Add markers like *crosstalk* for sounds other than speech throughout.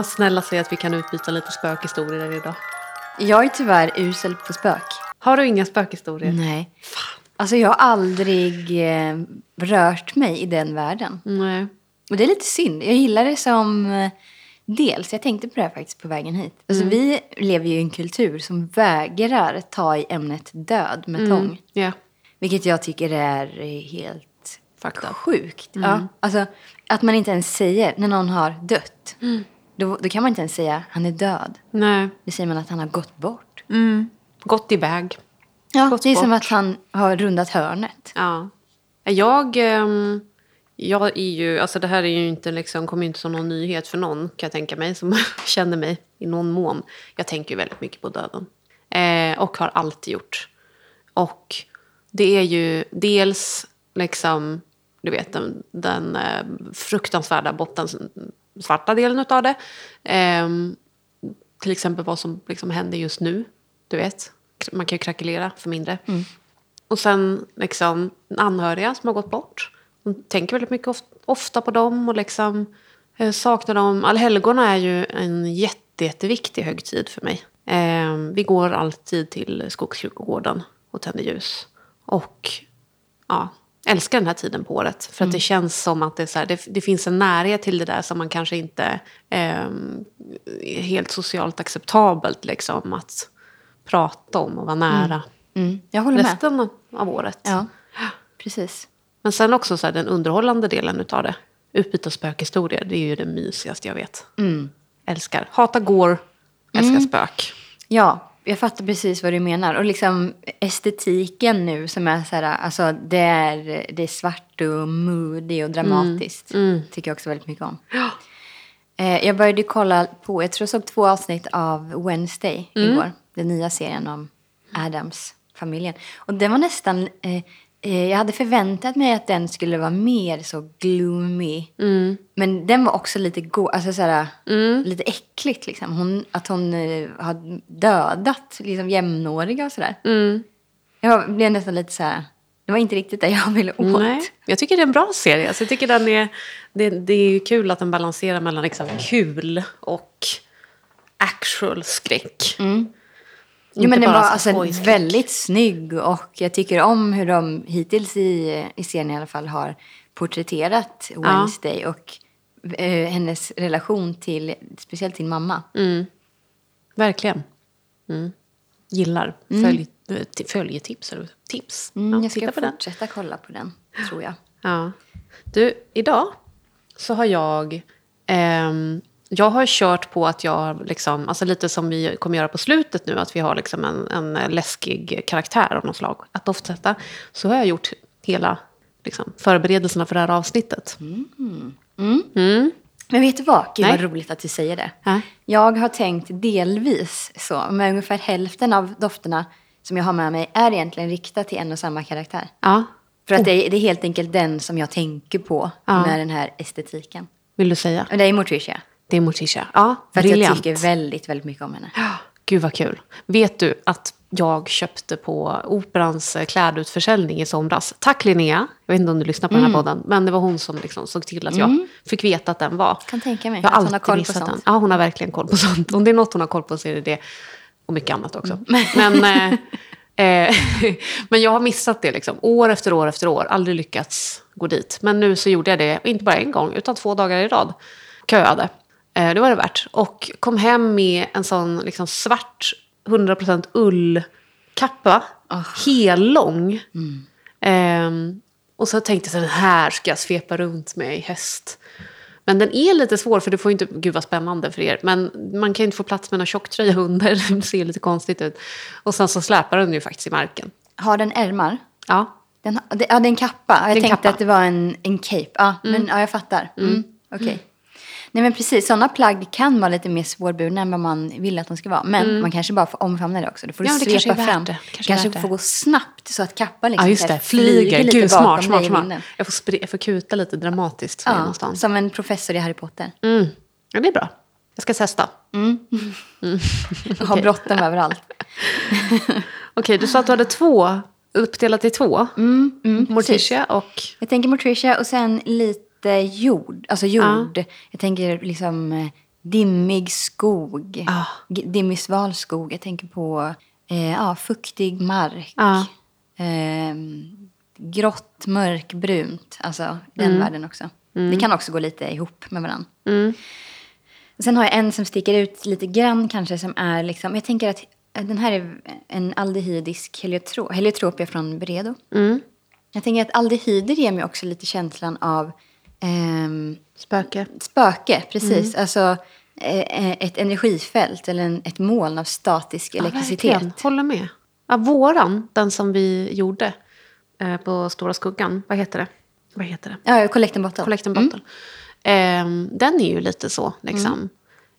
Åh, snälla säg att vi kan utbyta lite spökhistorier idag. Jag är tyvärr usel på spök. Har du inga spökhistorier? Nej. Alltså jag har aldrig eh, rört mig i den världen. Nej. Och det är lite synd. Jag gillar det som... Eh, dels, jag tänkte på det här faktiskt på vägen hit. Alltså vi lever ju i en kultur som vägrar ta i ämnet död med tång. Ja. Vilket jag tycker är helt up. sjukt. Ja, alltså, att man inte ens säger när någon har dött. Mm. Då, då kan man inte ens säga han är död. Nej. Då säger man att han har gått bort. Gått iväg. Ja, Gått det är som bort. att han har rundat hörnet. Ja. Jag, ehm, jag är ju, alltså det här är ju inte liksom, kommer ju inte som någon nyhet för någon kan jag tänka mig som *laughs* känner mig i någon mån. Jag tänker ju väldigt mycket på döden. Eh, och har alltid gjort. Och det är ju dels liksom, du vet den, den eh, fruktansvärda botten, svarta delen utav det. Ehm, till exempel vad som liksom händer just nu. Du vet, man kan ju krackelera för mindre. Och sen liksom anhöriga som har gått bort. Man tänker väldigt mycket of- ofta på dem och liksom eh, saknar dem. Allhelgona är ju en jätte, jätteviktig högtid för mig. Eh, vi går alltid till Skogskyrkogården och tänder ljus. Och ja, älskar den här tiden på året. För att det känns som att det, så här, det, det finns en närhet till det där som man kanske inte ehm, är helt socialt acceptabelt liksom, att prata om och vara nära Mm, jag håller med. resten av året. Ja, precis. Men sen också så här, den underhållande delen utav det. Utbyta spökhistorier, det är ju det mysigaste jag vet. Mm. Älskar. Hata går, älskar spök. Ja, jag fattar precis vad du menar. Och liksom estetiken nu som är så här, alltså det är, det är svart och moody och dramatiskt. Tycker jag också väldigt mycket om. Eh, jag började kolla på, jag tror jag såg två avsnitt av Wednesday igår. Den nya serien om Adams-familjen. Och den var nästan, eh, jag hade förväntat mig att den skulle vara mer så gloomy. Men den var också lite go- alltså såhär, lite äckligt liksom. Hon, att hon eh, har dödat liksom jämnåriga och sådär. Jag blev nästan lite så här. det var inte riktigt det jag ville åt. Nej, jag tycker det är en bra serie. Alltså, jag tycker den är, det, det är kul att den balanserar mellan liksom kul och actual skräck. Jo, men den var alltså skojskräck. väldigt snygg och jag tycker om hur de hittills i, i serien i alla fall har porträtterat Wednesday och eh, hennes relation till, speciellt till mamma. Verkligen. Mm. Gillar följ, eh, följetips. Eller tips. Mm, ja, jag ska på den. fortsätta kolla på den, tror jag. Ja. Du, idag så har jag... ehm, jag har kört på att jag, liksom, alltså lite som vi kommer göra på slutet nu, att vi har liksom en, en läskig karaktär av något slag att doftsätta. Så har jag gjort hela liksom, förberedelserna för det här avsnittet. Men vet du vad? Gud Nej. vad roligt att du säger det. Ja. Jag har tänkt delvis så, men ungefär hälften av dofterna som jag har med mig är egentligen riktade till en och samma karaktär. Ja, För att det, är, det är helt enkelt den som jag tänker på Ja. med den här estetiken. vill du säga? Och det är Morticia. Det är Morticia. Ja, För att jag tycker väldigt, väldigt mycket om henne. Ja, Gud vad kul. Vet du att jag köpte på Operans eh, klädutförsäljning i somras. Tack Linnea. Jag vet inte om du lyssnar på den här podden. Men det var hon som liksom såg till att jag fick veta att den var. Kan tänka mig Jag har att hon har koll på sånt. den. Ja, hon har verkligen koll på sånt. Om det är något hon har koll på så är det det. Och mycket annat också. *laughs* Men, eh, eh, *laughs* men jag har missat det liksom. År efter år efter år. Aldrig lyckats gå dit. Men nu så gjorde jag det, inte bara en gång, utan två dagar i rad. Köade. Eh, det var det värt. Och kom hem med en sån liksom, svart 100% ullkappa. Hellång. Ehm, och så tänkte jag så här, den här ska jag svepa runt med i häst. Men den är lite svår för du får inte, gud vad spännande för er. Men man kan ju inte få plats med någon tjocktröja under, *laughs* det ser lite konstigt ut. Och sen så släpar den ju faktiskt i marken. Har den ärmar? Ja, Den, ja, det är en kappa. Jag är en tänkte kappa. att det var en, en cape. Ja, men ja, jag fattar. Mm. Okej. Nej men precis, sådana plagg kan vara lite mer svårburna än vad man vill att de ska vara. Men man kanske bara får omfamna det också. Då får du Ja, kanske svepa värt fram. det. Kanske, Kanske får gå snabbt så att kappan liksom ja just det, flyger. lite Gud bakom smart, dig smart, smart. Jag får, spri- jag får kuta lite dramatiskt Ja, någonstans. som en professor i Harry Potter. Mm. Ja, det är bra. Jag ska testa. *laughs* Och ha bråttom överallt. *laughs* Okej, du sa att du hade två uppdelat i två. Mm, mm. Morticia och... Jag tänker Morticia och sen lite jord. Alltså jord. Jag tänker liksom eh, dimmig skog. G- Dimmig sval skog. Jag tänker på eh, ja, fuktig mark. Ja. Eh, grått, mörkbrunt. Alltså den världen också. Det kan också gå lite ihop med varandra. Mm. Sen har jag en som sticker ut lite grann kanske som är liksom, jag tänker att den här är en aldehydisk heliotro, heliotropia från Bredo. Mm. Jag tänker att aldehyder ger mig också lite känslan av ehm, Spöke. spöke, precis. Alltså eh, ett energifält eller en, ett moln av statisk elektricitet. verkligen. Håller med. Ja, våran, den som vi gjorde eh, på Stora Skuggan. Vad heter det? Vad heter det? ja, collect and bottle. Collect and bottle. Ehm, den är ju lite så, liksom.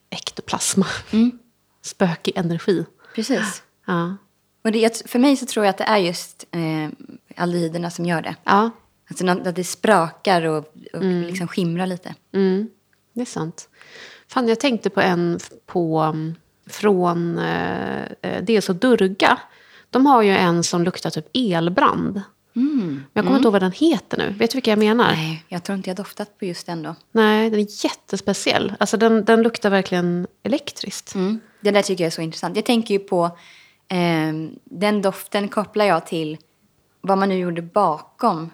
Ektoplasma. *laughs* Spökig energi. Precis. Ja. Och det, för mig så tror jag att det är just eh, aldehyderna som gör det. ja. Alltså att det sprakar och, och liksom skimrar lite. Mm, det är sant. Fan, jag tänkte på en på, mm, från eh, eh, är så Durga. De har ju en som luktar typ elbrand. Men jag kommer inte ihåg vad den heter nu. Vet du vilka jag menar? Nej, Nej, jag tror inte jag doftat på just den då. den är jättespeciell. Alltså den, den luktar verkligen elektriskt. Mm. Det där tycker jag är så intressant. Jag tänker ju på ehm, den doften kopplar jag till vad man nu gjorde bakom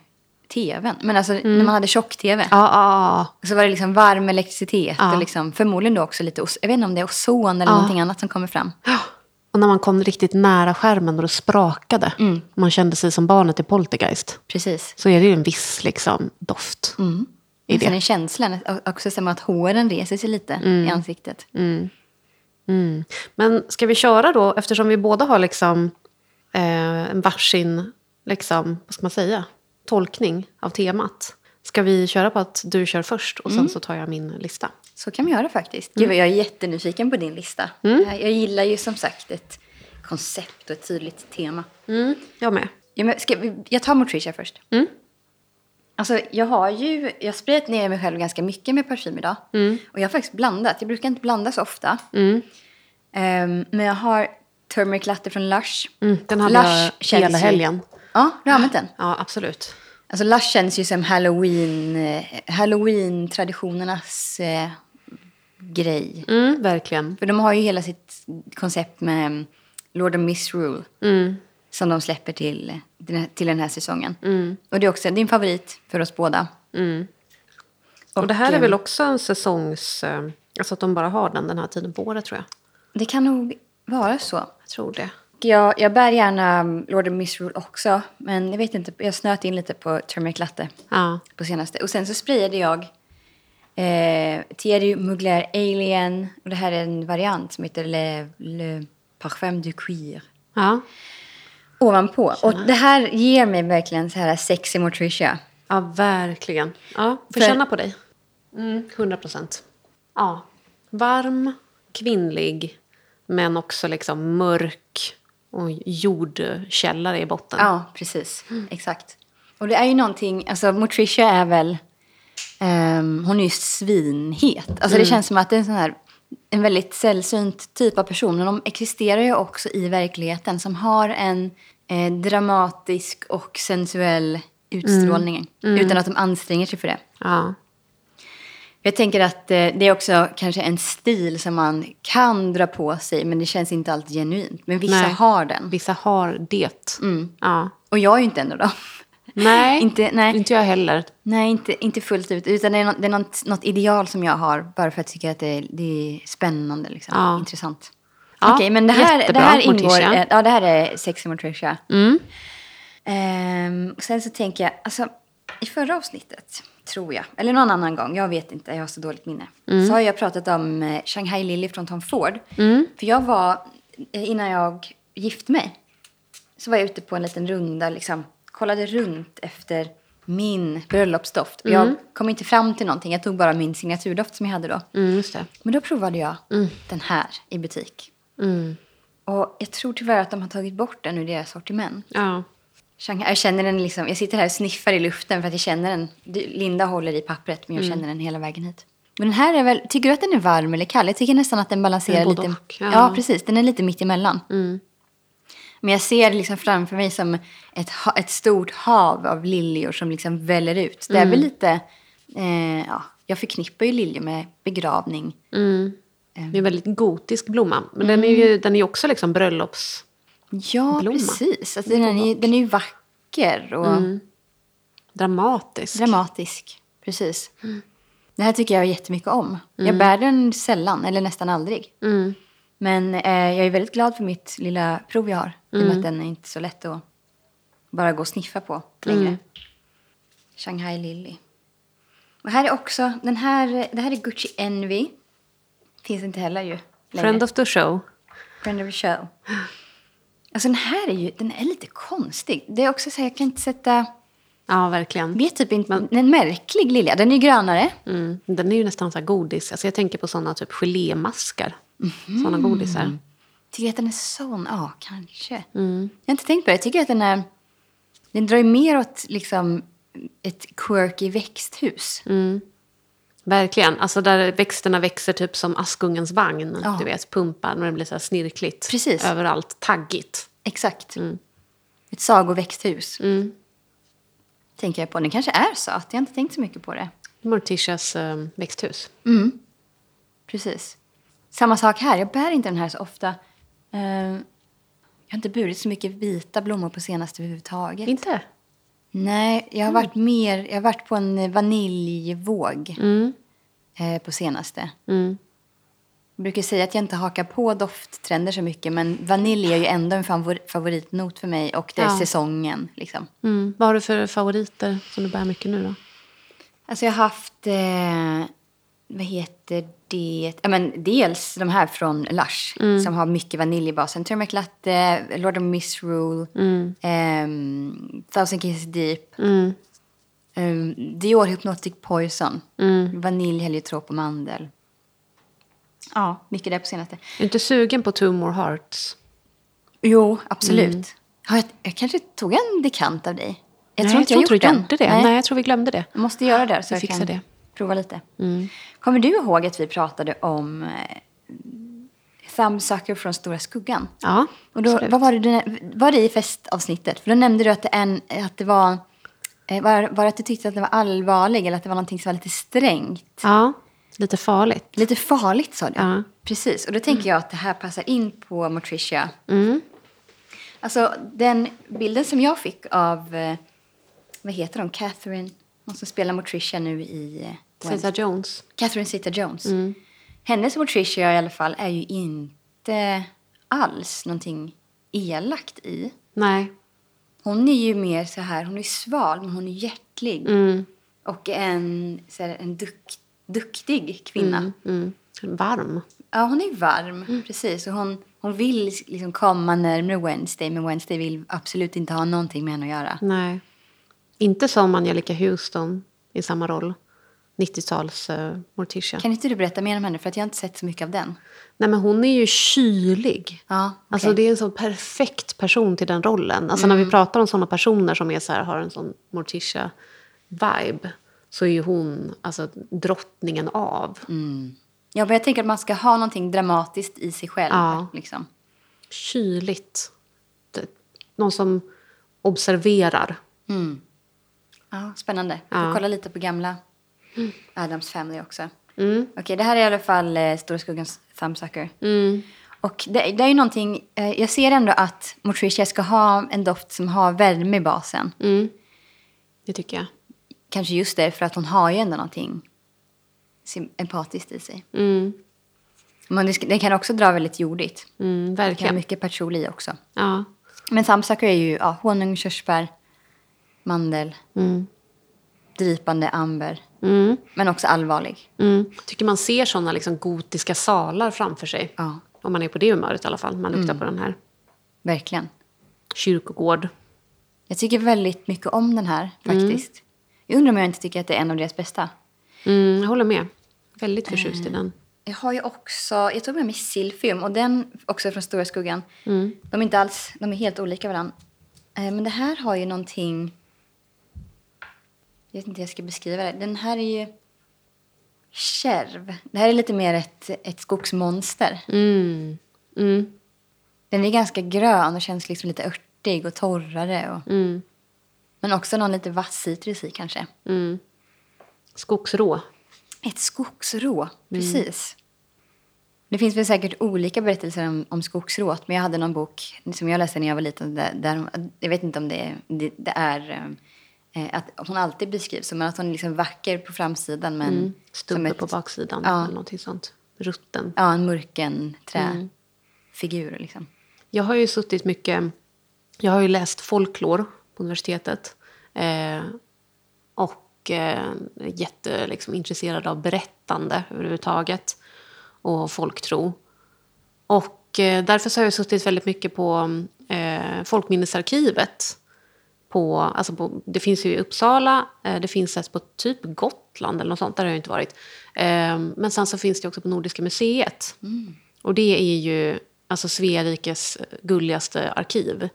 tvn. Men alltså när man hade tjock-tv. Ja, ja, ja. Så var det liksom varm elektricitet och liksom, förmodligen då också lite, jag vet inte om det är ozon eller någonting annat som kommer fram. Och när man kom riktigt nära skärmen och det sprakade. Man kände sig som barnet i Poltergeist. Precis. Så är det ju en viss liksom, doft i Och det. sen är känslan också som att håren reser sig lite i ansiktet. Mm. Men ska vi köra då, eftersom vi båda har liksom eh, en varsin, liksom, vad ska man säga, tolkning av temat. Ska vi köra på att du kör först och sen så tar jag min lista? Så kan vi göra faktiskt. Gud, vad jag är jättenyfiken på din lista. Jag, jag gillar ju som sagt ett koncept och ett tydligt tema. Mm, jag med. Ja, men ska vi, jag tar Motricia först. Mm. Alltså, jag har ju jag sprayat ner mig själv ganska mycket med parfym idag. Och jag har faktiskt blandat. Jag brukar inte blanda så ofta. Mm. Ehm, men jag har Turmeric Latte från Lush. Mm, den hade Lush jag hela helgen. Ja, du har använt den? Ja, absolut. Alltså Lush känns ju som Halloween, eh, Halloween-traditionernas eh, grej. Mm, verkligen. För de har ju hela sitt koncept med mm, Lord of Misrule. Mm. Som de släpper till, till den här säsongen. Mm. Och det är också din favorit för oss båda. Och, det här är eh, väl också en säsongs... eh, Alltså att de bara har den den här tiden på året tror jag. Det kan nog vara så. Jag tror det. Jag, jag bär gärna mm, Lord of Misrule också. Men jag vet inte, jag snöt in lite på Turmeric Latte Ja. på senaste. Och sen så sprayade jag eh, Thierry Mugler Alien. Och det här är en variant som heter Le, Le Parfum du Cuir. Ja. Ovanpå. Och det här ger mig verkligen så här sexy Motricia. Ja, verkligen. Ja, får För- känna på dig. Mm, 100 procent. Ja. Varm, kvinnlig, men också liksom mörk och jordkällare i botten. Ja, precis. Exakt. Och det är ju någonting, alltså Motricia är väl, ehm, hon är ju svinhet. Alltså det känns som att det är en sån här, en väldigt sällsynt typ av person. Men de existerar ju också i verkligheten som har en eh, dramatisk och sensuell utstrålning. Utan att de anstränger sig för det. Ja. Jag tänker att eh, det är också kanske en stil som man kan dra på sig. Men det känns inte alltid genuint. Men vissa Nej. har den. Vissa har det. Ja. Och jag är ju inte en av dem. Nej, *laughs* Inte- nej. inte jag heller. Nej, inte, inte fullt ut. Utan det är, något, det är något, något ideal som jag har. Bara för att jag tycker att det är, det är spännande. Liksom. Ja. Intressant. Ja, Okej, men det här, det här ingår... Morticia. eh, Ja, det här är Sexy Morticia. Mm. Och sen så tänker jag, alltså i förra avsnittet, tror jag, eller någon annan gång, jag vet inte, jag har så dåligt minne. Så har jag pratat om eh, Shanghai Lily från Tom Ford. För jag var, eh, innan jag gifte mig, så var jag ute på en liten runda, liksom, kollade runt efter min bröllopsdoft. Och jag kom inte fram till någonting, jag tog bara min signaturdoft som jag hade då. Mm. Men då provade jag den här i butik. Mm. Och jag tror tyvärr att de har tagit bort den ur deras sortiment. Ja. Shanghai, jag känner den liksom, jag sitter här och sniffar i luften för att jag känner den. Linda håller i pappret men jag Mm. känner den hela vägen hit. Men den här är väl, tycker du att den är varm eller kall? Jag tycker nästan att den balanserar Både lite. och, ja. ja. precis. Den är lite mitt emellan. Mm. Men jag ser det liksom framför mig som ett, ett stort hav av liljor som liksom väller ut. Det är väl lite, eh, ja, jag förknippar ju liljor med begravning. Det är en väldigt gotisk blomma. Men den är ju den är också liksom bröllops... Ja, Blomma. precis. Alltså, den, är, den är ju vacker och Dramatisk. dramatisk. Precis. Det här tycker jag jättemycket om. Jag bär den sällan, eller nästan aldrig. Mm. Men eh, jag är väldigt glad för mitt lilla prov jag har. I och med att den är inte så lätt att bara gå och sniffa på längre. Shanghai Lily. Och här är också, den här, det här är Gucci Envy. Finns inte heller ju. längre. Friend of the show. Friend of the show. *laughs* Alltså den här är ju, den är lite konstig. Det är också så här, jag kan inte sätta, Ja, verkligen. vet typ inte, en märklig lilja. Den är ju grönare. Mm. Den är ju nästan så här godis. Alltså jag tänker på såna typ gelémaskar. Såna godisar. Tycker jag att den är sån? Ja, kanske. Jag har inte tänkt på det. Jag tycker att den är, den drar ju mer åt liksom ett quirky växthus. Verkligen. Alltså där växterna växer typ som Askungens vagn. Ja. Du vet, pumpar när det blir så här snirkligt. Precis. Överallt. Taggigt. Exakt. Ett sagoväxthus. Mm. Tänker jag på. Den kanske är söt. Jag har inte tänkt så mycket på det. Morticias eh, växthus. Precis. Samma sak här. Jag bär inte den här så ofta. Eh, jag har inte burit så mycket vita blommor på senaste överhuvudtaget. Inte? Nej, jag har varit mer... Jag har varit på en vaniljvåg eh, på senaste. Mm. Jag brukar säga att jag inte hakar på dofttrender så mycket men vanilj är ju ändå en favor- favoritnot för mig och det är Ja. säsongen. Liksom. Mm. Vad har du för favoriter som du bär mycket nu då? Alltså jag har haft, eh, vad heter det? Ja, men dels de här från Lush som har mycket vanilj i basen. Turmeric Latte, Lord of Misrule, ehm, Thousand Kisses Deep. Mm. Um, Dior Hypnotic Poison, vanilj, heliotrop och mandel. Ja, mycket där på senaste. Är du inte sugen på Two More Hearts? Jo, absolut. Har jag, jag kanske tog en dekant av dig. Jag Nej, tror inte jag, tror gjort du den. gjorde det. Nej. jag tror vi glömde det. Jag måste göra det så Vi jag fixar kan det. Prova lite. Kommer du ihåg att vi pratade om eh, Thumbsucker från Stora Skuggan? Ja, Och då, absolut. vad var det, du, var det i festavsnittet? För då nämnde du att det, en, att det var... eh, Var, var att du tyckte att det var allvarlig eller att det var någonting som var lite strängt? Ja, lite farligt. Lite farligt sa du. Ja. Precis. Och då tänker jag att det här passar in på Motricia. Mm. Alltså den bilden som jag fick av, eh, vad heter hon, Catherine, hon som spelar Motricia nu i eh, Zeta Jones. Catherine Zeta-Jones. Mm. Hennes Motricia i alla fall är ju inte alls någonting elakt i. Nej. Hon är ju mer så här, hon är sval men hon är hjärtlig. Mm. Och en, så här, en duk, duktig kvinna. Mm. Varm. Ja, hon är varm. Precis. Och hon, hon vill liksom komma närmare Wednesday men Wednesday vill absolut inte ha någonting med henne att göra. Nej. Inte som Angelica Houston i samma roll. 90-tals uh, Morticia. Kan inte du berätta mer om henne? För att jag har inte sett så mycket av den. Nej men hon är ju kylig. Ja, Alltså okej. det är en sån perfekt person till den rollen. Alltså när vi pratar om såna personer som är så här, har en sån Morticia-vibe. Så är ju hon alltså, drottningen av. Ja, men jag tänker att man ska ha någonting dramatiskt i sig själv. Ja. Liksom. Kyligt. Någon som observerar. Ja, spännande. Jag får Ja. kolla lite på gamla Adams Family också. Mm. Okej, det här är i alla fall eh, Stora Skuggans Thumbsucker. Mm. Och det, det är ju någonting, eh, jag ser ändå att Motricia ska ha en doft som har värme i basen. Mm. Det tycker jag. Kanske just därför att hon har ju ändå någonting empatiskt i sig. Mm. Men det, den kan också dra väldigt jordigt. Mm, Det kan ha verkligen. mycket patchouli också. Ja. Men Thumbsucker är ju ja, honung, körsbär, mandel, Mm. dripande amber. Mm. Men också allvarlig. Mm. Tycker man ser såna liksom gotiska salar framför sig. Ja, Om man är på det humöret i alla fall. Man luktar på den här. verkligen. Kyrkogård. Jag tycker väldigt mycket om den här faktiskt. Jag undrar om jag inte tycker att det är en av deras bästa. Mm, jag håller med. Väldigt förtjust i den. Jag har ju också, jag tog med mig Silfium och den också från Stora Skuggan. De är inte alls, de är helt olika varandra. Eh, Men det här har ju någonting, jag vet inte hur jag ska beskriva det. Den här är ju kärv. Det här är lite mer ett, ett skogsmonster. Mm. Mm. Den är ganska grön och känns liksom lite örtig och torrare. Och, Mm. Men också någon lite vass citrus i kanske. Mm. Skogsrå. Ett skogsrå, precis. Det finns väl säkert olika berättelser om, om skogsrået. Men jag hade någon bok som jag läste när jag var liten. Där, där jag vet inte om det, det, det är eh, att hon alltid beskrivs som att hon är liksom vacker på framsidan. Men Mm. Stubbe på baksidan. Ja. Eller någonting sånt. Rutten. Ja, en mörken träfigur liksom. Jag har ju suttit mycket... Jag har ju läst folklor på universitetet. Eh, och eh, är jätte, liksom, intresserad av berättande överhuvudtaget. Och folktro. Och eh, därför så har jag suttit väldigt mycket på eh, Folkminnesarkivet. På, alltså på, det finns ju i Uppsala, eh, det finns ett på typ Gotland eller något sånt, där har jag inte varit. Eh, men sen så finns det också på Nordiska museet. Och det är ju alltså Svea rikes gulligaste arkiv.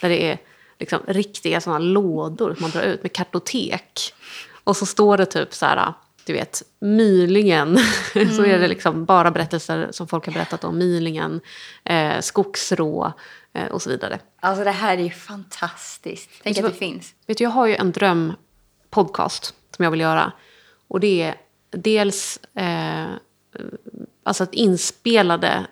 Där det är liksom riktiga såna lådor som man drar ut med kartotek. Och så står det typ så här, du vet, Mylingen. *laughs* så är det liksom bara berättelser som folk har berättat om Mylingen, eh, Skogsrå eh, och så vidare. Alltså det här är ju fantastiskt. Tänk Vet du att det vad- finns. Vet du, jag har ju en drömpodcast som jag vill göra. Och det är dels eh, alltså inspelade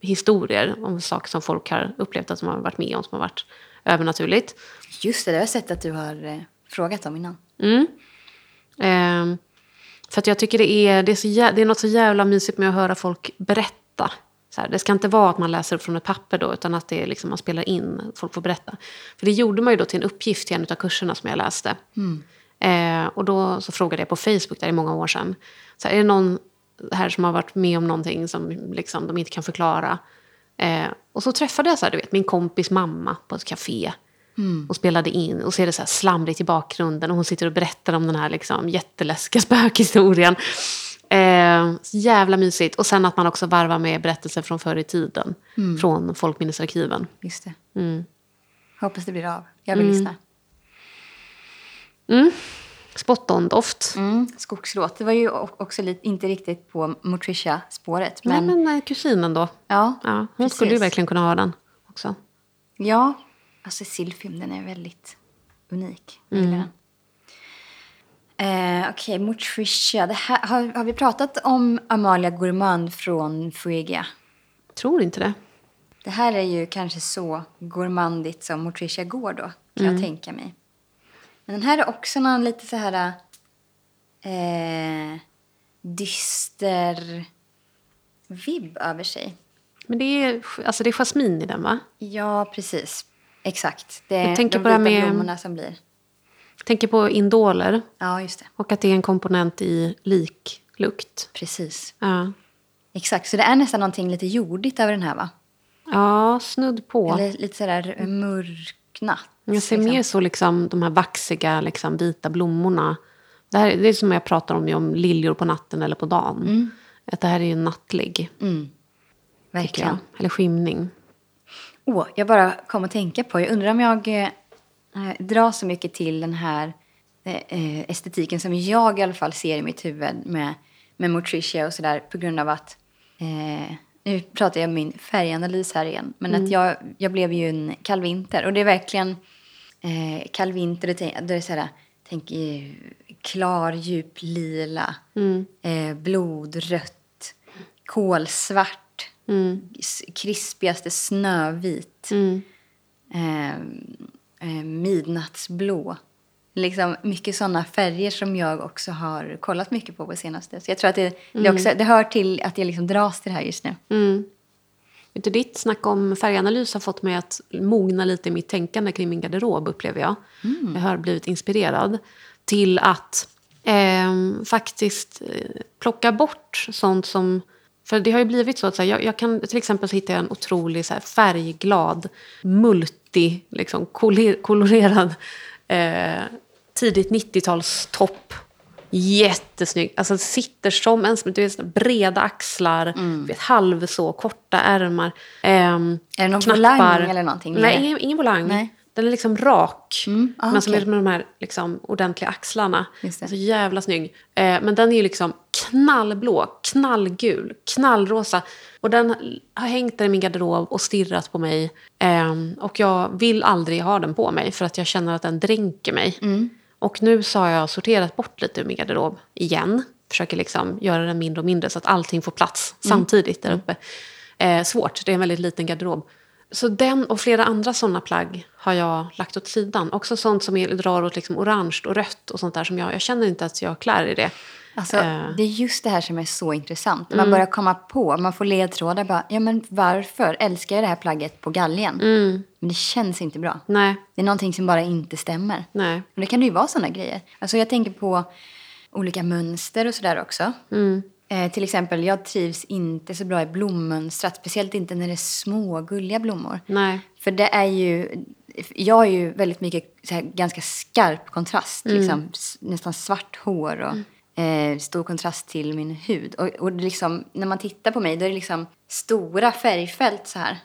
historier om saker som folk har upplevt att de har varit med om, som har varit övernaturligt. Just det, det har jag sett att du har eh, frågat om innan. Mm. Ehm, för att jag tycker det är, det, är så det är något så jävla mysigt med att höra folk berätta. Så här, det ska inte vara att man läser upp från ett papper då, utan att det är liksom, man spelar in, folk får berätta. För det gjorde man ju då till en uppgift i en av kurserna som jag läste. Eh, och då så frågade jag på Facebook, där i många år sedan, så här, är det någon här som har varit med om någonting som liksom, de inte kan förklara? Eh, och så träffade jag så här, du vet, min kompis mamma på ett café och spelade in. Och så är det så här slamrigt i bakgrunden och hon sitter och berättar om den här liksom jätteläskiga *laughs* spökhistorien. Eh, jävla mysigt. Och sen att man också varvar med berättelser från förr i tiden. Från folkminnesarkiven. Just det. Mm. Hoppas det blir av. Jag vill lyssna. Spot on-doft. Mm. Skogslåt. Det var ju också lite, inte riktigt på Motricia-spåret. Men, Nej men eh, kusinen då. ja, Ja, hon precis. skulle ju verkligen kunna ha den också. Ja, alltså Silfim den är väldigt unik. Mm. Eh, Okej, Motricia. Det här, har, har vi pratat om Amalia Gourmand från Fuegia? Tror inte det. Det här är ju kanske så gourmandigt som Motricia går då, kan Mm. jag tänka mig. Men den här är också någon lite så här eh, dyster vibb över sig. Men det är, alltså det är jasmin i den va? Ja, precis. Exakt. Det är Jag tänker de på vita med- blommorna som blir. Jag tänker på indoler. Ja, just det. Och att det är en komponent i liklukt. Precis. Ja, Exakt. Så det är nästan någonting lite jordigt över den här, va? ja snudd på. Eller lite sådär mörknat. Jag ser liksom. mer så liksom de här vaxiga liksom, vita blommorna. Det, här, det är som jag pratar om, om liljor på natten eller på dagen. Att det här är ju nattlig, Mm, verkligen. Eller skymning. Åh, jag bara kom att tänka på, jag undrar om jag eh, drar så mycket till den här eh, eh, estetiken som jag i alla fall ser i mitt huvud med, med Motricia och sådär på grund av att, eh, nu pratar jag om min färganalys här igen, men att jag, jag blev ju en kallvinter och det är verkligen eh, kallvinter, det, är det såhär, tänk eh, klar, djup lila, eh, blodrött, kolsvart, s- krispigaste snövit, eh, eh, midnattsblå. Liksom mycket sådana färger som jag också har kollat mycket på på senaste. Så jag tror att det, det, också, det hör till att jag liksom dras till det här just nu. Mm. Vet du, ditt snack om färganalys har fått mig att mogna lite i mitt tänkande kring min garderob, upplever jag. Jag har blivit inspirerad till att ehm, faktiskt eh, plocka bort sånt som... För det har ju blivit så att så här, jag, jag kan till exempel jag en otrolig så här, färgglad, multi, liksom, kolorerad eh, tidigt 90-talstopp. Jättesnygg. Alltså sitter som en du vet, breda axlar, du vet, halv så, korta ärmar. ehm, Är det någon knappar. volang eller någonting? Nej, ingen, ingen volang. Nej. Den är liksom rak. Mm, ah, men som okej. är med de här liksom, ordentliga axlarna. Så jävla snygg. Eh, men den är ju liksom knallblå, knallgul, knallrosa. Och den har hängt där i min garderob och stirrat på mig. Ehm, och jag vill aldrig ha den på mig för att jag känner att den dränker mig. Och nu så har jag sorterat bort lite ur min garderob igen. Försöker liksom göra den mindre och mindre så att allting får plats samtidigt där uppe. Eh, svårt, det är en väldigt liten garderob. Så den och flera andra sådana plagg har jag lagt åt sidan. Också sånt som är, drar åt liksom orange och rött och sånt där som jag, jag känner inte att jag klär i det. Alltså, Eh. Det är just det här som är så intressant. Man börjar komma på, man får ledtrådar. Bara, ja, men varför älskar jag det här plagget på galgen? Men det känns inte bra. Nej, Det är någonting som bara inte stämmer. nej. Och det kan ju vara sådana grejer. Alltså jag tänker på olika mönster och sådär också. Eh, till exempel, jag trivs inte så bra i blommönstrat. Speciellt inte när det är små, gulliga blommor. Nej. För det är ju... Jag har ju väldigt mycket här, ganska skarp kontrast. Liksom, s- nästan svart hår och eh, stor kontrast till min hud. Och, och liksom, när man tittar på mig då är det liksom stora färgfält så här.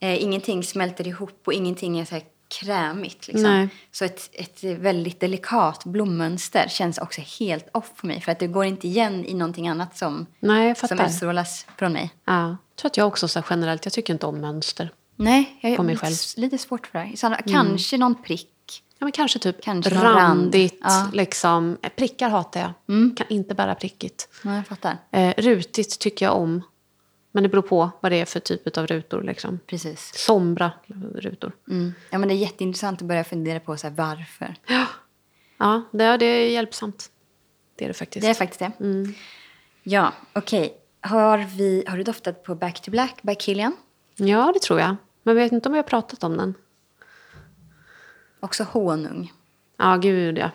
Eh, ingenting smälter ihop och ingenting är så här krämigt. Liksom. Nej. Så ett, ett väldigt delikat blommönster känns också helt off på mig. För att det går inte igen i någonting annat som, Nej, som utstrålas från mig. Ja. Jag tror att jag också så här, generellt, jag tycker inte om mönster. Nej, jag mig lite, själv. lite svårt för det. Så, Kanske någon prick. Ja, men kanske typ Kanske någon rand. randigt. Ja. Mm. Liksom. Prickar hatar jag. Kan inte bära prickigt. Ja, jag fattar. Eh, rutigt tycker jag om. Men det beror på vad det är för typ av rutor. Liksom. Precis. Sombra rutor. Mm. Ja, men det är jätteintressant att börja fundera på så här, varför. Ja, det är, det är hjälpsamt. Det är det faktiskt. Det är faktiskt det. Ja, okej. Har, vi, har du doftat på Back to Black by Kilian? Ja, det tror jag. Men jag vet inte om jag har pratat om den. Också honung. Ja, gud ja.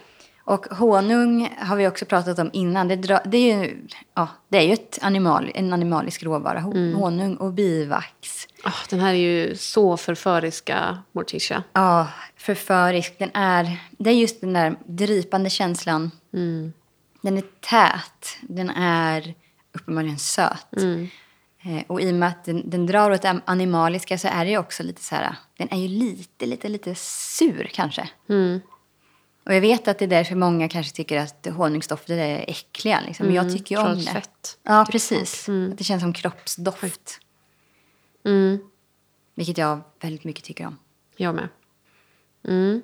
Och honung har vi också pratat om innan. Det, dra, det, är, ju, ja, det är ju ett animal, en animalisk råvara. Ho- Honung och bivax. Ah, den här är ju så förföriska, Morticia. Ja, förförisk. Den är, det är just den där drypande känslan. Den är tät. Den är uppenbarligen söt. Eh, och i och med att den, den drar åt det animaliska så är det ju också lite så här... Den är ju lite, lite, lite sur kanske. Och jag vet att det är därför många kanske tycker att honungsdofter är äckliga. Liksom. Men jag tycker ju om det. Trollsfett, Ja, tycker precis. Att det känns som kroppsdoft. Mm, Vilket jag väldigt mycket tycker om. jag med. Mm.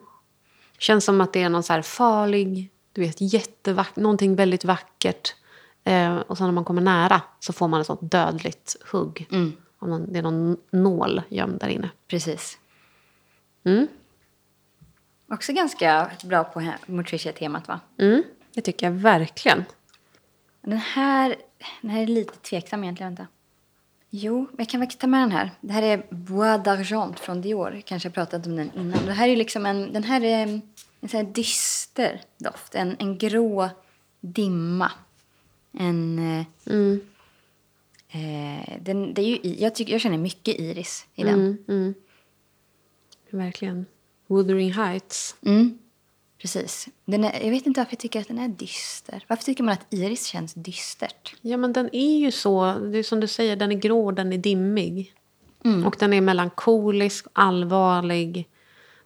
Känns som att det är någon så här farlig, du vet, jättevack, någonting väldigt vackert. Eh, och sen när man kommer nära så får man ett sånt dödligt hugg. Om någon, det är någon nål gömd där inne. Precis. Mm. Också ganska bra på Motricia-temat va? Mm, det tycker jag verkligen. Den här, den här är lite tveksam egentligen. Vänta. Jo, jag kan faktiskt ta med den här. Det här är Bois d'Argent från Dior. Kanske jag pratat om den innan. Det här är liksom en, den här är en, en sån här dyster doft. En, en grå dimma. En... eh, Mm. Eh, den, det är ju, jag, tycker, jag känner mycket iris i den. Mm, mm. Verkligen. Wuthering Heights. Mm, precis. Den är, jag vet inte varför jag tycker att den är dyster. Varför tycker man att iris känns dystert? Ja, men den är ju så, det är som du säger, den är grå, den är dimmig. Och den är melankolisk, allvarlig.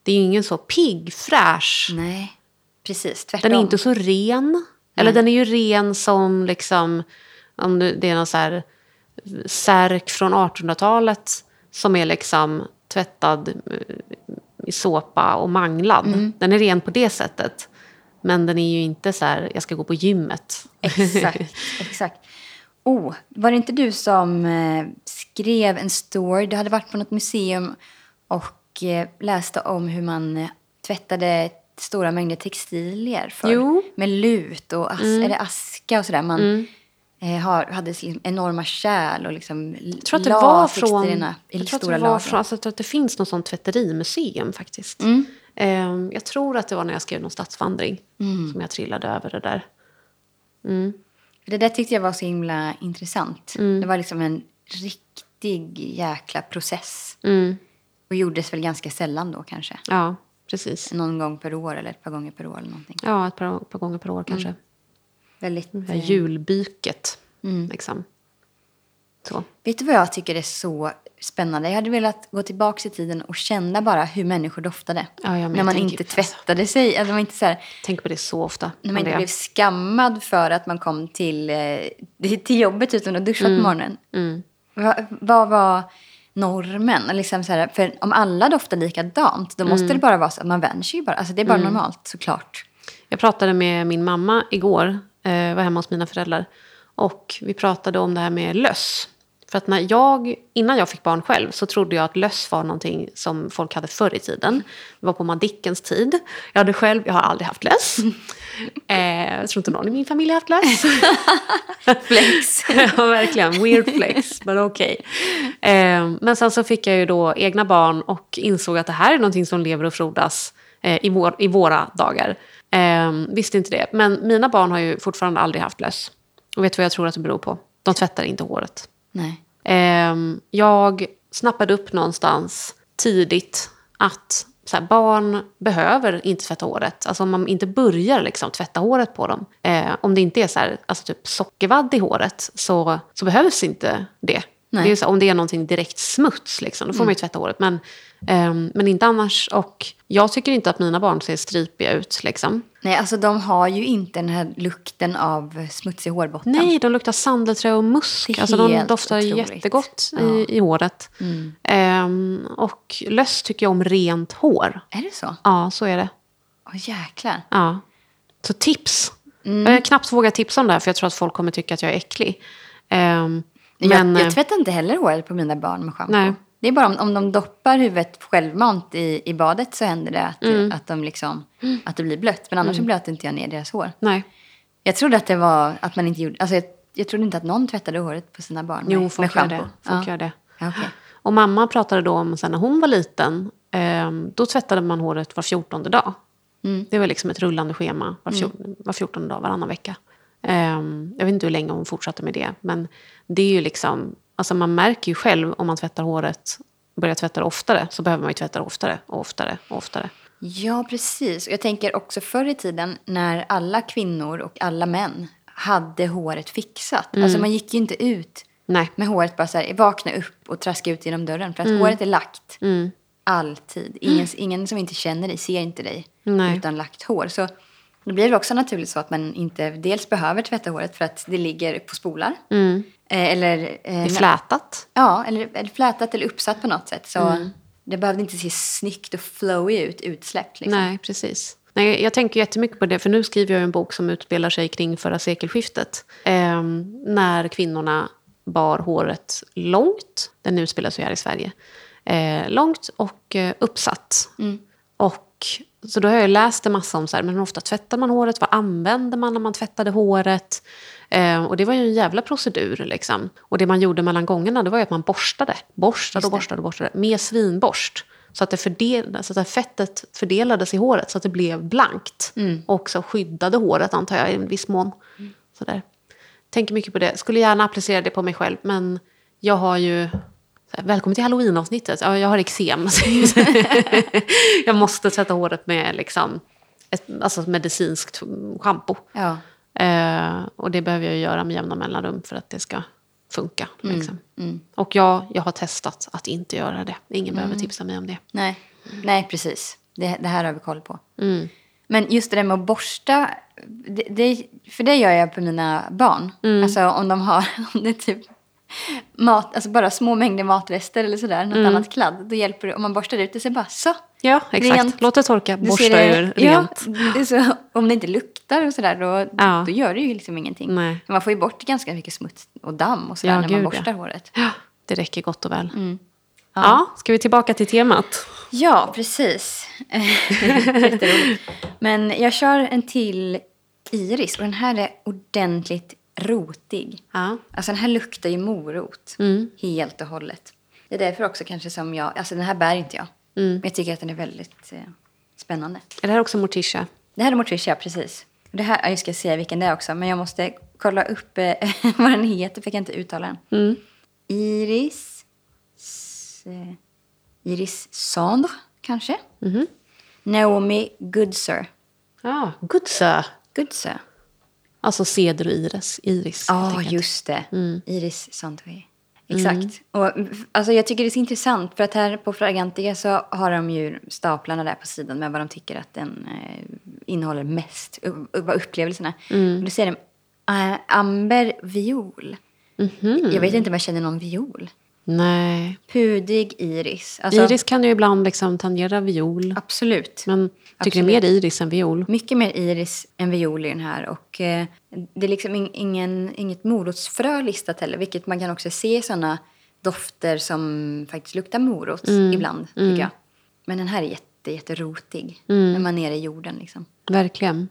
Det är ju ingen så pigg, fräsch. Nej, precis. Tvärtom. Den är inte så ren. Eller den är ju ren som liksom, om det det är någon så här särk från 1800-talet som är liksom tvättad eh, i såpa och manglad. Den är ren på det sättet. Men den är ju inte så här, jag ska gå på gymmet. Exakt, *laughs* exakt. Oh, var det inte du som eh, skrev en story? Du hade varit på något museum och eh, läste om hur man eh, tvättade stora mängder textilier för, Jo. med lut och as, är det aska och sådär. Man eh, har, hade liksom enorma kärl och liksom Jag tror att det var från, i jag tror att stora det var från alltså, jag tror att det finns något sånt tvätterimuseum faktiskt. Mm. Eh, jag tror att det var när jag skrev någon stadsvandring Mm. som jag trillade över det där. Det där tyckte jag var så himla intressant. Mm. Det var liksom en riktig jäkla process. Mm. Och gjordes väl ganska sällan då kanske. Ja, precis. Någon gång per år eller ett par gånger per år eller någonting. Ja, ett par, par gånger per år kanske. Väldigt... Det här julbyket. Mm. Liksom. Så. Vet du vad jag tycker är så spännande? Jag hade velat gå tillbaka i tiden och känna bara hur människor doftade. Ja, ja, när man inte alltså. tvättade sig. Alltså, man inte så här, Tänk på det så ofta. när man inte blev skammad för att man kom till, eh, till jobbet utan att duscha Mm. på morgonen. Vad, vad var normen? Liksom så här, för om alla doftar likadant, då Mm. måste det bara vara så att man vänjer sig bara. Alltså, det är bara normalt såklart. Jag pratade med min mamma igår, eh, var hemma hos mina föräldrar. Och vi pratade om det här med löss. För att när jag, innan jag fick barn själv så trodde jag att löss var någonting som folk hade förr i tiden. Det var på Madickens tid. Jag hade själv, jag har aldrig haft löss. *laughs* Eh, jag tror inte någon i min familj har haft löss. *laughs* Flex. *laughs* ja, verkligen. Weird flex, men okej. Eh, men sen så fick jag ju då egna barn och insåg att det här är någonting som lever och frodas eh, i, vår, i våra dagar. Eh, visste inte det. Men mina barn har ju fortfarande aldrig haft löss. Och vet du vad jag tror att det beror på? De tvättar inte håret. Nej. Ehm, jag snappade upp någonstans tidigt att så här, barn behöver inte tvätta håret. Alltså om man inte börjar liksom, tvätta håret på dem. Eh, om det inte är så här, alltså typ sockervadd i håret så, så behövs inte det. Det är så, om det är någonting direkt smuts, liksom, då får man ju tvätta håret. Men, ehm, men inte annars. Och jag tycker inte att mina barn ser stripiga ut. Liksom. Nej, alltså de har ju inte den här lukten av smutsig hårbotten. Nej, de luktar sandelträ och musk. Alltså, de doftar otroligt. jättegott Ja. Mm. i, i håret. Ehm, och löss tycker jag om rent hår. Är det så? Ja, så är det. Åh jäklar. Ja. Så tips. Mm. Jag har knappt vågat tipsa om det här för jag tror att folk kommer tycka att jag är äcklig. Ehm, men, jag, eh, jag tvättar inte heller håret på mina barn med schampo. Det är bara om, om de doppar huvudet självmant i, i badet så händer det att, Mm. att, de liksom, att det blir blött. Men annars så blöter inte jag ner deras hår. nej. Jag trodde att det var att man inte gjorde... Alltså jag, jag trodde inte att någon tvättade håret på sina barn med, Jo, med folk gör schampo. det. Folk ja. gör det. Ja, okej. Och mamma pratade då om sen när hon var liten. ehm, då tvättade man håret var fjortonde dag. Mm. Det var liksom ett rullande schema var, fjor, var fjortonde dag, varannan vecka. Ehm, jag vet inte hur länge hon fortsatte med det. Men det är ju liksom, alltså man märker ju själv om man tvättar håret, börjar tvätta det oftare, så behöver man ju tvätta oftare och oftare och oftare. Ja, precis. Jag tänker också förr i tiden när alla kvinnor och alla män hade håret fixat. Mm. Alltså man gick ju inte ut Nej. med håret bara så här, vakna upp och traska ut genom dörren. För att Mm. håret är lagt. Alltid. Ingen, ingen som inte känner dig ser inte dig Nej. utan lagt hår. Så då blir det också naturligt så att man inte dels behöver tvätta håret för att det ligger på spolar. Eh, eller, eh, flätat. Ja, eller, eller flätat eller uppsatt på något sätt. Så Mm. det behövde inte se snyggt och flowy ut utsläppt. Liksom. Nej, precis. Nej, jag tänker jättemycket på det, för nu skriver jag en bok som utspelar sig kring förra sekelskiftet. Ehm, när kvinnorna bar håret långt. Den utspelar sig här i Sverige. Eh, långt och eh, uppsatt. Och, så då har jag läst en massa om så här, men hur ofta tvättar man håret? Vad använde man när man tvättade håret? Eh, och det var ju en jävla procedur. Liksom. Och det man gjorde mellan gångerna det var ju att man borstade. Borstade och borstade och borstade. Med svinborst. Så att, det fördel, så att fettet fördelades i håret så att det blev blankt. Och också skyddade håret antar jag i en viss mån. Sådär. Tänker mycket på det. Skulle gärna applicera det på mig själv men jag har ju... Välkommen till halloween-avsnittet. Ja, jag har eksem. *laughs* jag måste tvätta håret med liksom, ett alltså medicinskt schampo. Ja. Eh, och det behöver jag göra med jämna mellanrum för att det ska funka. Mm, Liksom. Och ja, jag har testat att inte göra det. Ingen behöver Mm. tipsa mig om det. Nej. Nej, precis. Det, det här har vi koll på. Mm. Men just det där med att borsta, det, det, för det gör jag på mina barn. Mm. Alltså om de har, *laughs* om det typ mat, alltså bara små mängder matrester eller sådär, något Mm. annat kladd. Då hjälper det om man borstar ut det så bara så. Ja, exakt. Rent. Låt det torka, borsta det- ur ja, rent. är så, om det inte luktar och sådär då, Ja. då gör det ju liksom ingenting. Nej. Man får ju bort ganska mycket smuts och damm och sådär Ja, när gud, man ja. borstar håret. Ja, det räcker gott och väl. Mm. Ja. ska vi tillbaka till temat? Ja, precis. *laughs* Men jag kör en till Iris och den här är ordentligt rotig. Ja. Alltså den här luktar ju morot helt och hållet. Det är därför också kanske som jag, alltså den här bär inte jag. Men jag tycker att den är väldigt eh, spännande. Är det här också Morticia? Det här är Morticia, precis. Det här, ja, jag ska säga vilken det är också, men jag måste kolla upp eh, *laughs* vad den heter för jag kan inte uttala den. Iris... S, eh, Iris Sandre, kanske? Naomi Goodsir. Ja, Goodsa. Goodsir. Alltså ceder och iris. Iris. Ja, just det. Iris Sandre. Exakt. Och, f- alltså, jag tycker det är så intressant för att här på Fragrantica så har de ju staplarna där på sidan med vad de tycker att den eh, innehåller mest, vad upplevelsen är. Och då säger de eh, amber viol. Jag vet inte om jag känner någon viol. Nej. Pudig iris. Alltså, Iris kan ju ibland liksom tangera viol. Absolut. Men tycker det är mer iris än viol. Mycket mer iris än viol i den här. Och eh, det är liksom in, ingen, inget morotsfrö listat heller. Vilket man kan också se i sådana dofter som faktiskt luktar morot ibland. tycker jag. Men den här är jätte, jätterotig. När man är nere i jorden liksom. Verkligen.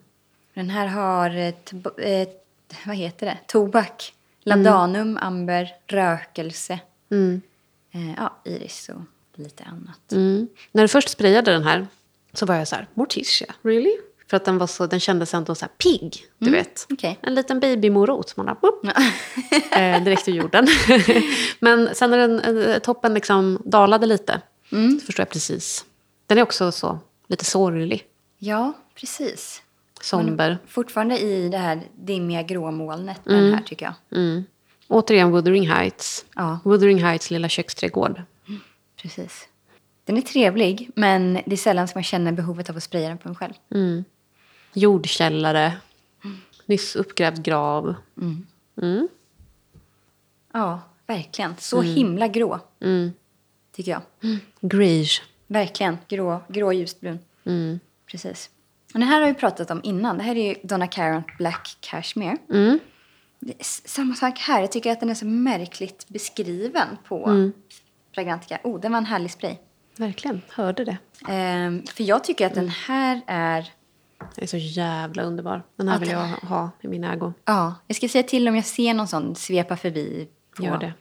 Den här har, ett, ett, vad heter det, tobak, ladanum, amber, rökelse. Eh, ja, iris och lite annat. Mm. När du först sprayade den här så var jag så här, Morticia, really? För att den, var så, den kändes ändå så här pigg, du vet. okej. En liten babymorot. Man bara, *laughs* eh, direkt ur jorden. *laughs* Men sen när den, eh, toppen liksom dalade lite, så förstår jag precis. Den är också så lite sorglig, Ja, precis. somber. Fortfarande i det här dimmiga gråmolnet med den här tycker jag. Mm. Återigen Wuthering Heights. Ja. Wuthering Heights lilla köksträdgård. Precis. Den är trevlig, men det är sällan som jag känner behovet av att spraya den på mig själv. Jordkällare. Nyss uppgrävd grav. Ja, verkligen. Så himla grå, Mm. tycker jag. Greige. Verkligen. Grå, grå ljusbrun. Precis. Och den här har vi pratat om innan. Det här är ju Donna Karan Black Cashmere. Samma sak här. Jag tycker att den är så märkligt beskriven på Fragrantica. Oh, den var en härlig spray. Verkligen, hörde det. Ehm, för jag tycker att den här är... Den är så jävla underbar. Den här Ja, vill jag ha i min ägo. Ja, jag ska säga till om jag ser någon sån svepa förbi på Gör det.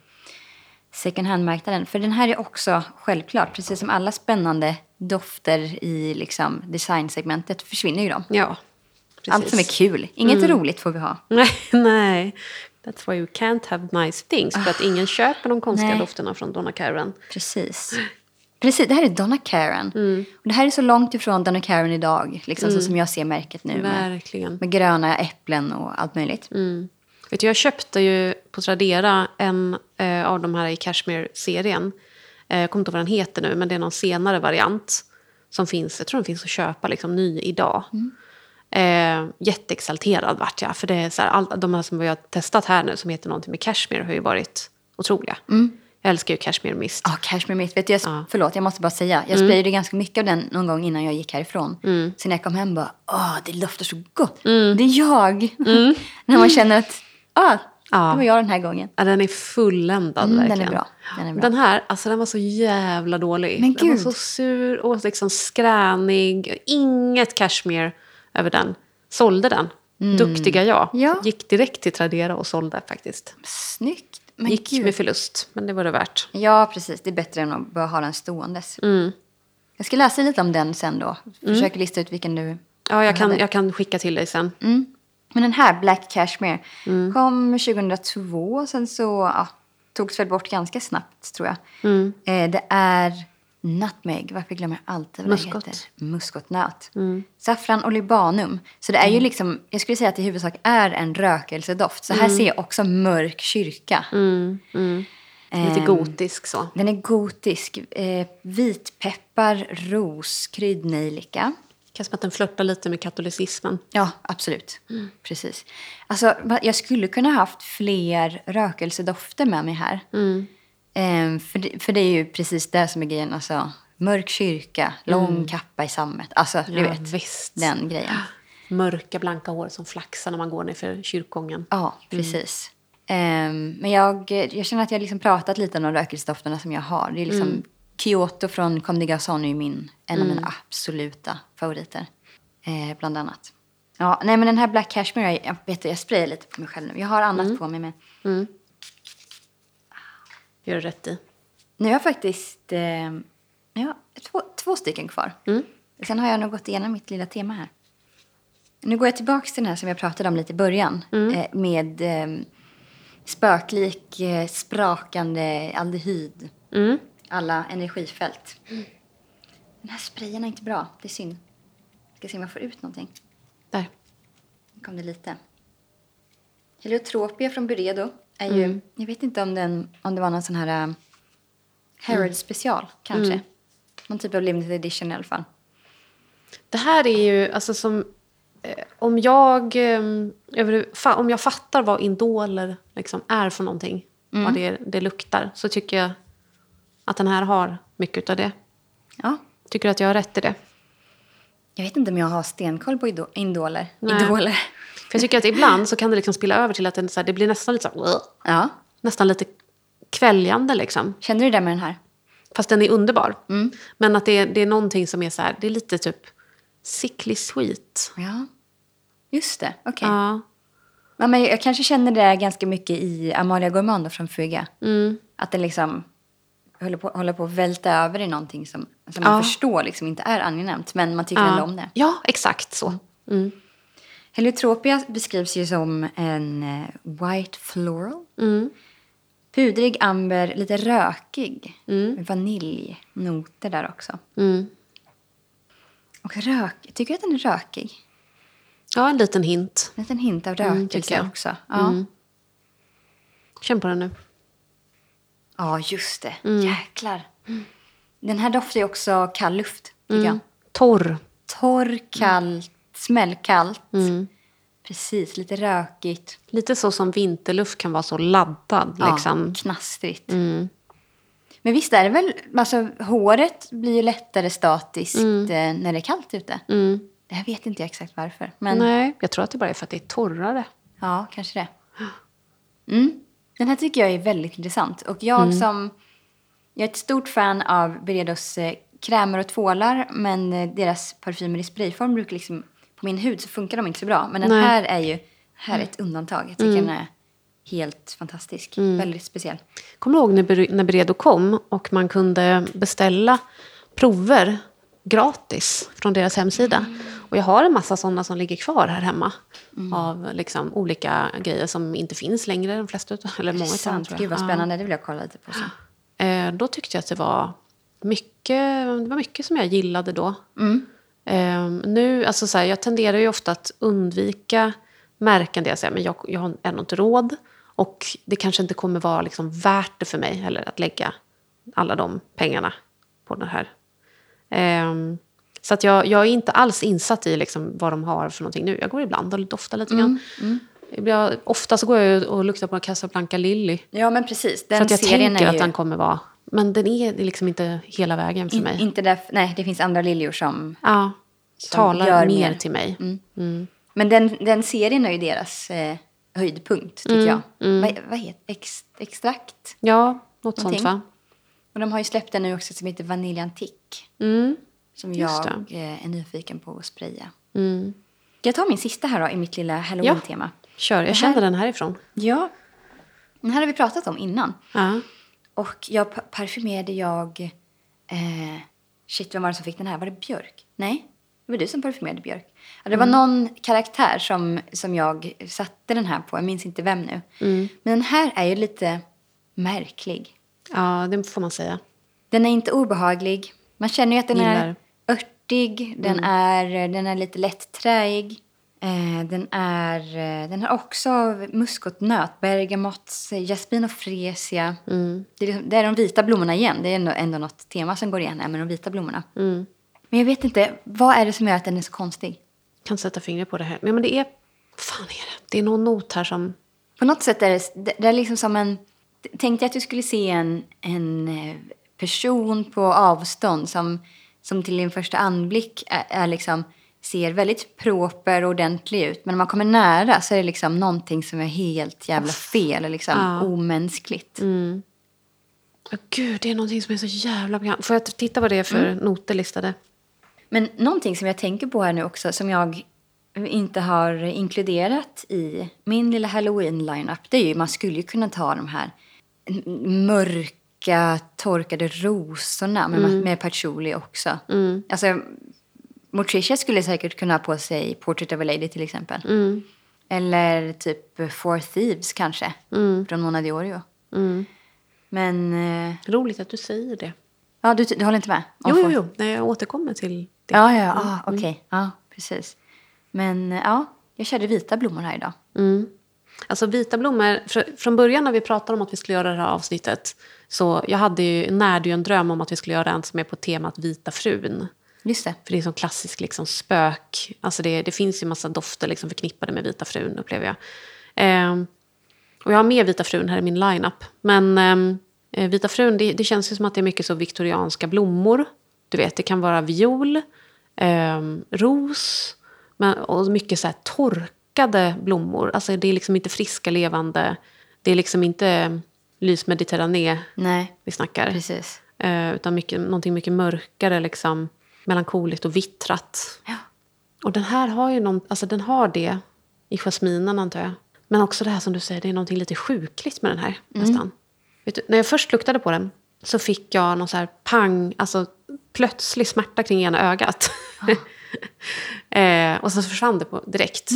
second hand-marknaden. För den här är också självklart, precis som alla spännande dofter i liksom, designsegmentet försvinner ju de. Ja, precis. Allt som är kul. Inget roligt får vi ha. *laughs* Nej, nej. That's why you can't have nice things. För att ingen köper de konstiga Nej. dofterna från Donna Karan. Precis. Precis, det här är Donna Karan. Och det här är så långt ifrån Donna Karan idag, liksom, så som jag ser märket nu. Med, Verkligen. med gröna äpplen och allt möjligt. Vet du, jag köpte ju på Tradera en eh, av de här i Cashmere-serien. Eh, jag kommer inte ihåg vad den heter nu, men det är någon senare variant. Som finns, jag tror den finns att köpa liksom, ny idag. Eh, jätteexalterad vart jag. För det är så här, all, de här som vi har testat här nu som heter någonting med Cashmere har ju varit otroliga. Jag älskar ju Cashmere Mist. Ja, Cashmere Mist. Vet du, jag, Ja. Förlåt, jag måste bara säga. Jag sprayade ganska mycket av den någon gång innan jag gick härifrån. Så när jag kom hem bara, åh, det luktar så gott. Det är jag. *laughs* när man känner att, ah, Ja. det var jag den här gången. Ja, den är fulländad Mm, den är verkligen. bra. Den är bra. Den här, alltså den var så jävla dålig. Men den var så sur och liksom skränig. Inget cashmere över den. Sålde den. Duktiga jag. Mm. Ja. Gick direkt till Tradera och sålde faktiskt. Snyggt. Men Gick gud. med förlust, men det var det värt. Ja, precis. Det är bättre än att bara ha den ståendes. Mm. Jag ska läsa lite om den sen då. Försöker lista ut vilken du... Ja, jag kan, hade. jag kan skicka till dig sen. Men den här, Black Cashmere, Mm. kom 2002. Sen så ja, togs väl bort ganska snabbt, tror jag. Mm. Eh, det är nutmeg. Varför glömmer jag alltid vad Muskot. det heter? Muskotnöt. Mm. Saffran och libanum. Så det är ju liksom, jag skulle säga att det i huvudsak är en rökelsedoft. Så här Mm. ser jag också mörk kyrka. Lite Ehm, gotisk så. Den är gotisk. Eh, vitpeppar, ros, kryddnejlika. Känns som att den flörtar lite med katolicismen. Ja, absolut. Precis. Alltså, jag skulle kunna haft fler rökelsedofter med mig här. Ehm, för, det, för det är ju precis det som är grejen. Alltså, mörk kyrka, lång kappa i sammet. Alltså, du Ja, vet. visst. Den grejen. Mörka blanka hår som flaxar när man går ner för kyrkogången. Ja, precis. Ehm, men jag, jag känner att jag liksom pratat lite om de rökelsedofterna som jag har. Det är liksom Kyoto från Comme des Garçons är ju min, en av mina absoluta favoriter. Eh, bland annat. Ja, nej men den här Black Cashmere, jag, vet jag sprayar lite på mig själv nu. Jag har annat på mig med. Gör du rätt i. Nu har jag faktiskt eh, ja, två, två stycken kvar. Sen har jag nog gått igenom mitt lilla tema här. Nu går jag tillbaka till den här som jag pratade om lite i början. Eh, med eh, spöklik, eh, sprakande aldehyd. Mm. Alla energifält. Den här sprayen är inte bra. Det är synd. Ska se om jag får ut någonting. Där. Nu kom det lite. Heliotropia från Buredo. Är ju, jag vet inte om, den, om det var någon sån här uh, Herod special kanske. Någon typ av limited edition i alla fall. Det här är ju, alltså som... Eh, om, jag, eh, fa, om jag fattar vad indoler liksom är för någonting, vad det, det luktar, så tycker jag att den här har mycket av det. Ja. Tycker du att jag har rätt i det? Jag vet inte om jag har stenkoll på ido- idoler. Idoler. För jag tycker att ibland så kan det liksom spilla över till att den, så här, det blir nästan lite så här, Ja. nästan lite kväljande liksom. Känner du det med den här? Fast den är underbar. Mm. Men att det, är- det är någonting som är så här, det är lite typ sickly sweet. Ja. Just det, okej. Ja. Ja, men jag kanske känner det ganska mycket i Amalia Gourmand från Fuga. Mm. Att den liksom håller på, håller på att välta över i någonting som, som man Ja. förstår liksom inte är angenämt. Men man tycker Ja. ändå om det. ja, exakt så. Mm. Heliotropia beskrivs ju som en eh, white floral. Mm. Pudrig, amber, lite rökig. Med vaniljnoter där också. Mm. Och rök, tycker du att den är rökig? Ja, en liten hint. En liten hint av Mm, rökelse jag. också. Ja. Mm. Känn på den nu. ja, just det. Mm. Jäklar. Den här doftar ju också kall luft, tycker Mm. jag. Torr. Torr, kallt, smällkallt. Mm. Precis, lite rökigt. Lite så som vinterluft kan vara så laddad. Ja, Liksom. knastrigt. Mm. Men visst är det väl, alltså håret blir ju lättare statiskt eh, när det är kallt ute. Mm. Det här vet inte jag exakt varför. Men Nej, jag tror att det bara är för att det är torrare. ja, kanske det. Mm. Den här tycker jag är väldigt intressant. Och jag Mm. som, jag är ett stort fan av Beredos eh, krämer och tvålar. Men eh, deras parfymer i sprayform brukar liksom, på min hud så funkar de inte så bra. Men den Nej. här är ju, här är ett undantag. Jag tycker den är helt fantastisk. Väldigt speciell. Kommer du ihåg när, Ber- när Beredo kom och man kunde beställa prover gratis från deras hemsida? Och jag har en massa sådana som ligger kvar här hemma. Av liksom olika grejer som inte finns längre, de flesta utav, eller många utav dem. Gud vad Ja. spännande. Det vill jag kolla lite på sen. Eh, då tyckte jag att det var mycket, det var mycket som jag gillade då. Mm. Eh, nu, alltså så här, jag tenderar ju ofta att undvika märken där jag säger men jag, jag har ändå inte råd. Och det kanske inte kommer vara liksom värt det för mig heller att lägga alla de pengarna på den här. Ehm, så att jag, jag är inte alls insatt i liksom vad de har för någonting nu. Jag går ibland och doftar lite grann. Mm, Jag, ofta så går jag och luktar på Casablanca Lily. Ja, men precis. Den För att jag tänker är att ju den kommer vara... Men den är liksom inte hela vägen för in, mig. inte där, nej, det finns andra liljor som... ja, talar gör mer till mig. Mm. Men den, den serien är ju deras eh, höjdpunkt, tycker Mm, jag. Vad, vad heter Ex, Extrakt? Ja, något Någonting. sånt va? Och de har ju släppt en nu också som heter Vanilj Antique. Mm. Som jag eh, är nyfiken på att spraya. Mm. Jag ta min sista här då, i mitt lilla halloween-tema? Kör, jag här- känner den härifrån. Ja. Den här har vi pratat om innan. Ja. Och jag pa- parfymerade jag... Eh, shit, vem var det som fick den här? Var det Björk? Nej, det var du som parfymerade Björk. Ja, det var någon karaktär som, som jag satte den här på. Jag minns inte vem nu. Men den här är ju lite märklig. ja, det får man säga. Den är inte obehaglig. Man känner ju att den är Gillar. örtig. Den, är, den är lite lätt träig. Eh, den, är, eh, den har också muskotnöt, bergamott, jasmin och fresia. Mm. Det, är liksom, det är de vita blommorna igen. Det är ändå, ändå något tema som går igen här med de vita blommorna. Mm. Men jag vet inte, vad är det som gör att den är så konstig? Kan sätta fingret på det här. Men, men det är... fan är det? Det är någon not här som... På något sätt är det, det är liksom som en... Tänk dig att du skulle se en, en eh, person på avstånd som, som till din första anblick är, är liksom, ser väldigt proper och ordentlig ut. Men när man kommer nära så är det liksom någonting som är helt jävla fel, liksom Ja. omänskligt. Åh, Gud, det är någonting som är så jävla bekant. Får jag titta vad det är för noter listade? Men någonting som jag tänker på här nu också som jag inte har inkluderat i min lilla halloween-lineup det är ju man skulle ju kunna ta de här mörka torkade rosorna med, med patchouli också. Alltså, Morticia skulle säkert kunna ha på sig Portrait of a Lady till exempel. Eller typ Four Thieves kanske, från Mona Diorio. Men, eh, Roligt att du säger det. ja du, du håller inte med? Jo, jo, jo. Nej, jag återkommer till det. Ja, ja, ja. Ah, okej. Ja, precis. Men eh, ja, jag körde vita blommor här idag. Mm. Alltså vita blommor, fr- från början när vi pratade om att vi skulle göra det här avsnittet så jag hade ju, närde ju en dröm om att vi skulle göra en som är på temat vita frun. Just det. För det är som klassisk liksom, spök. Alltså det, det finns ju massa dofter liksom, förknippade med vita frun upplever jag. Ehm, och jag har med vita frun här i min lineup. Men ehm, eh, vita frun, det, det känns ju som att det är mycket så viktorianska blommor. Du vet, det kan vara viol, ehm, ros men, och mycket så här torkade blommor. Alltså det är liksom inte friska, levande. Det är liksom inte lys mediterrané Nej, vi snackar. precis. Eh, utan mycket, någonting mycket mörkare, liksom, melankoliskt och vittrat. Ja. Och den här har ju någon, alltså den har det i jasminen antar jag. Men också det här som du säger, det är någonting lite sjukligt med den här nästan. Vet du, när jag först luktade på den så fick jag någon så här pang, alltså plötslig smärta kring ena ögat. *laughs* eh, och så försvann det på, direkt.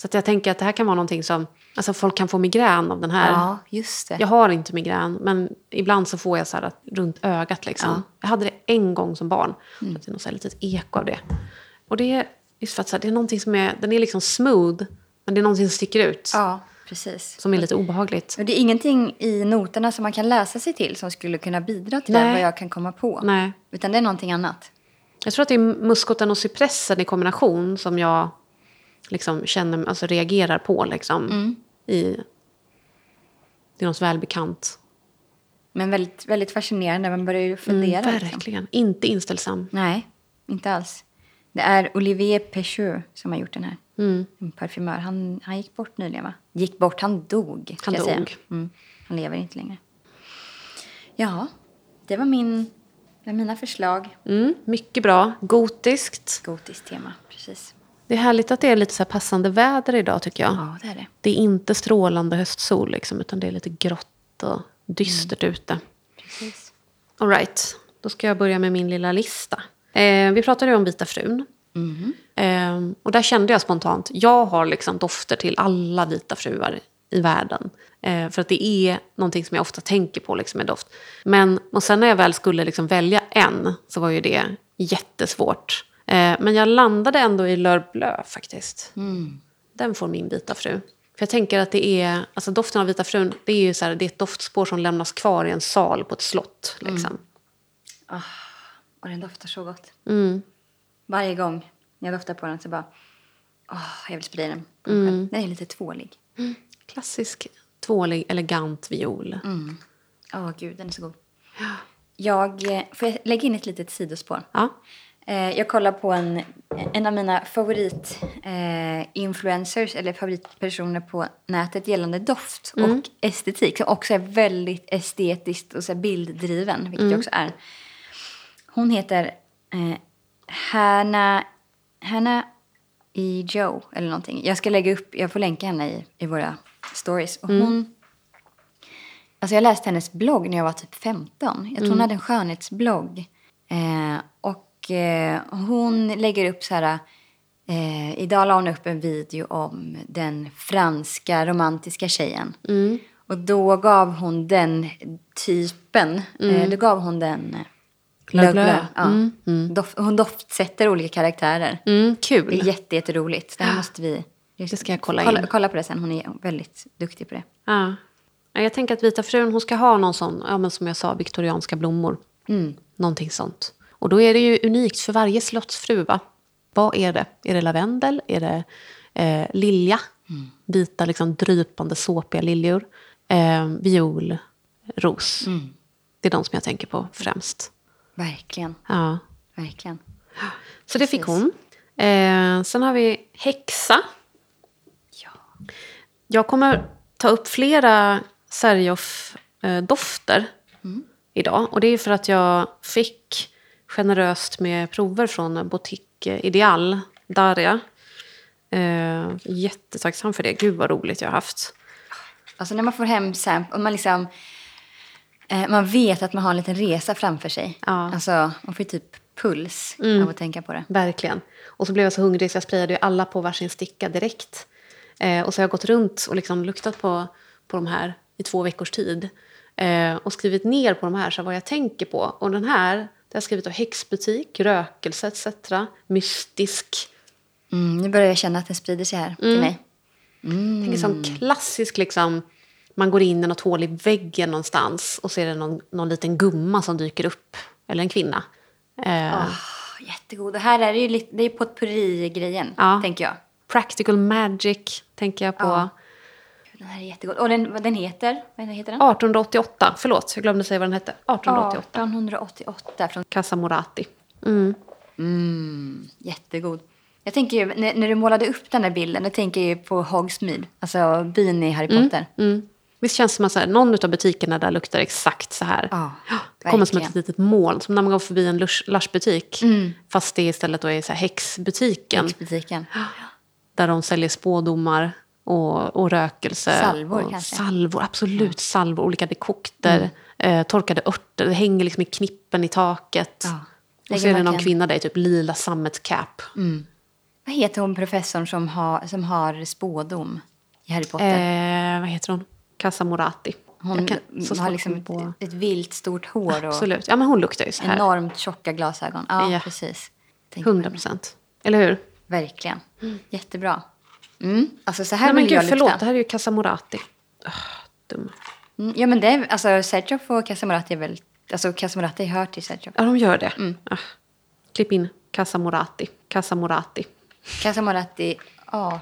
Så jag tänker att det här kan vara någonting som, alltså folk kan få migrän av den här. Ja, just det. Jag har inte migrän, men ibland så får jag så här att, runt ögat. Liksom. Jag hade det en gång som barn. Så att det är något så här litet eko av det. Och det är just för att så här, det är någonting som är, den är liksom smooth, men det är någonting som sticker ut. Ja, precis. Som är lite obehagligt. Och det är ingenting i noterna som man kan läsa sig till som skulle kunna bidra till Nej. vad jag kan komma på. Nej. Utan det är någonting annat. Jag tror att det är muskoten och cypressen i kombination som jag liksom känner, alltså reagerar på. Liksom, i, det är något välbekant. Men väldigt, väldigt fascinerande. Man börjar ju fundera. Mm, liksom. verkligen. Inte inställsam. Nej, inte alls. Det är Olivier Pecheux som har gjort den här. Mm. En parfymör. Han, han gick bort nyligen, va? Gick bort, han dog. Han dog. Mm. Han lever inte längre. Ja, det var min, det var mina förslag. Mm, mycket bra. Gotiskt. Gotiskt tema, precis. Det är härligt att det är lite så passande väder idag tycker jag. Ja, det är det. Det är inte strålande höstsol liksom, utan det är lite grått och dystert ute. Precis. All right, då ska jag börja med min lilla lista. Eh, vi pratade ju om Vita frun. Eh, och där kände jag spontant, jag har liksom dofter till alla vita fruar i världen. Eh, för att det är någonting som jag ofta tänker på liksom, med doft. Men och sen när jag väl skulle liksom välja en så var ju det jättesvårt. Eh, men jag landade ändå i Bleu faktiskt. Den får min vita fru. För jag tänker att det är, alltså doften av vita frun, det är ju så här, det är ett doftspår som lämnas kvar i en sal på ett slott. Liksom. Och den doftar så gott. Mm. Varje gång jag doftar på den så bara... Åh, jag vill sprida den själv. Den är lite tvålig. Klassisk, tvålig, elegant viol. Åh, gud, den är så god. Jag, eh, får jag lägga in ett litet sidospår? Ja. Eh, Jag kollar på en, en av mina favorit-influencers eller favoritpersoner på nätet gällande doft och estetik som också är väldigt estetiskt och så bilddriven, vilket jag också är. Hon heter eh, Hanna, Hanna E. Joe eller någonting. Jag ska lägga upp, jag får länka henne i, i våra stories. Och hon, alltså jag läste hennes blogg när jag var typ 15. Jag tror hon hade en skönhetsblogg. Eh, och eh, hon lägger upp så här, eh, idag la hon upp en video om den franska romantiska tjejen. Och då gav hon den typen, eh, då gav hon den eh, Le Le Bleu. Bleu. Ja. Doft, hon doftsätter olika karaktärer. Mm, Det är kul. jätte, jätteroligt. Det här måste vi... Det ska jag kolla kolla, in. kolla på det sen. Hon är väldigt duktig på det. Ja. Ja, Jag tänker att Vita frun hon ska ha någon sån, ja, men som jag sa, viktorianska blommor. Någonting sånt. Och då är det ju unikt för varje slottsfru. Va? Vad är det? Är det lavendel? Är det eh, lilja? Vita, liksom, drypande, såpiga liljor. Eh, viol, ros. Det är de som jag tänker på främst. Verkligen. Ja. Verkligen. Så det fick hon. Eh, sen har vi häxa. Ja. Jag kommer ta upp flera Serjoff-dofter idag. Och det är för att jag fick generöst med prover från Boutique Ideal, Daria. Eh, jättetacksam för det. Gud vad roligt jag har haft. Alltså när man får hem sample och man liksom... Eh, man vet att man har en liten resa framför sig. Ja. Alltså, man får ju typ puls Mm. av att tänka på det. Verkligen. Och så blev jag så hungrig så jag sprayade ju alla på varsin sticka direkt. Eh, och så har jag gått runt och liksom luktat på, på de här i två veckors tid. Eh, och skrivit ner på de här så vad jag tänker på. Och den här, har jag skrivit då häxbutik, rökelse etc. Mystisk. Mm, nu börjar jag känna att den sprider sig här Mm. till mig. Mm. Tänk som klassisk liksom, man går in i något hål i väggen någonstans och så är det någon, någon liten gumma som dyker upp. Eller en kvinna. Eh, Oh, jättegod. Och här är det ju lite, det är potpurri-grejen, Ja. tänker jag. Practical Magic tänker jag på. Ja. Den här är jättegod. Och den, den heter? Vad heter den? 1888, förlåt jag glömde säga vad den hette. 1888. 1888 från... Casa Morati. Mm. Mm, jättegod. Jag tänker ju, när, när du målade upp den där bilden, då tänker jag ju på Hogsmeade. Alltså byn i Harry Potter. Mm. Visst känns det som att här, någon av butikerna där luktar exakt så här. Ja, det kommer som ett verkligen. litet moln, som när man går förbi en lush- lushbutik. Fast det istället då är så här häxbutiken. Butiken. Där de säljer spådomar och, och rökelse. Salvor och kanske. Salvor, absolut. Salvor, olika dekokter. Eh, torkade örter. Det hänger liksom i knippen i taket. Ja. Och så är det någon kvinna där i typ lila sammetscap. Vad heter hon professorn som har, som har spådom i Harry Potter? Eh, vad heter hon? Casa Morati. hon har liksom på- ett, ett vilt stort hår och Absolut. Ja, men hon luktar ju så här. enormt tjocka glasögon. Ja, Ja. precis. Tänk på 100 henne. procent. Eller hur? Verkligen. Jättebra. Mm. Alltså så här Nej, men vill gud, jag lukta. förlåt. Det här är ju Casa Morati. Ah, dum. Mm, ja men det är, alltså Sergioff och Casamorati är väl, alltså Casamorati hör till Sergioff. Ja, de gör det. Mm. Ah. Klipp in Casa Morati. Casa Morati. Casamorati 1888.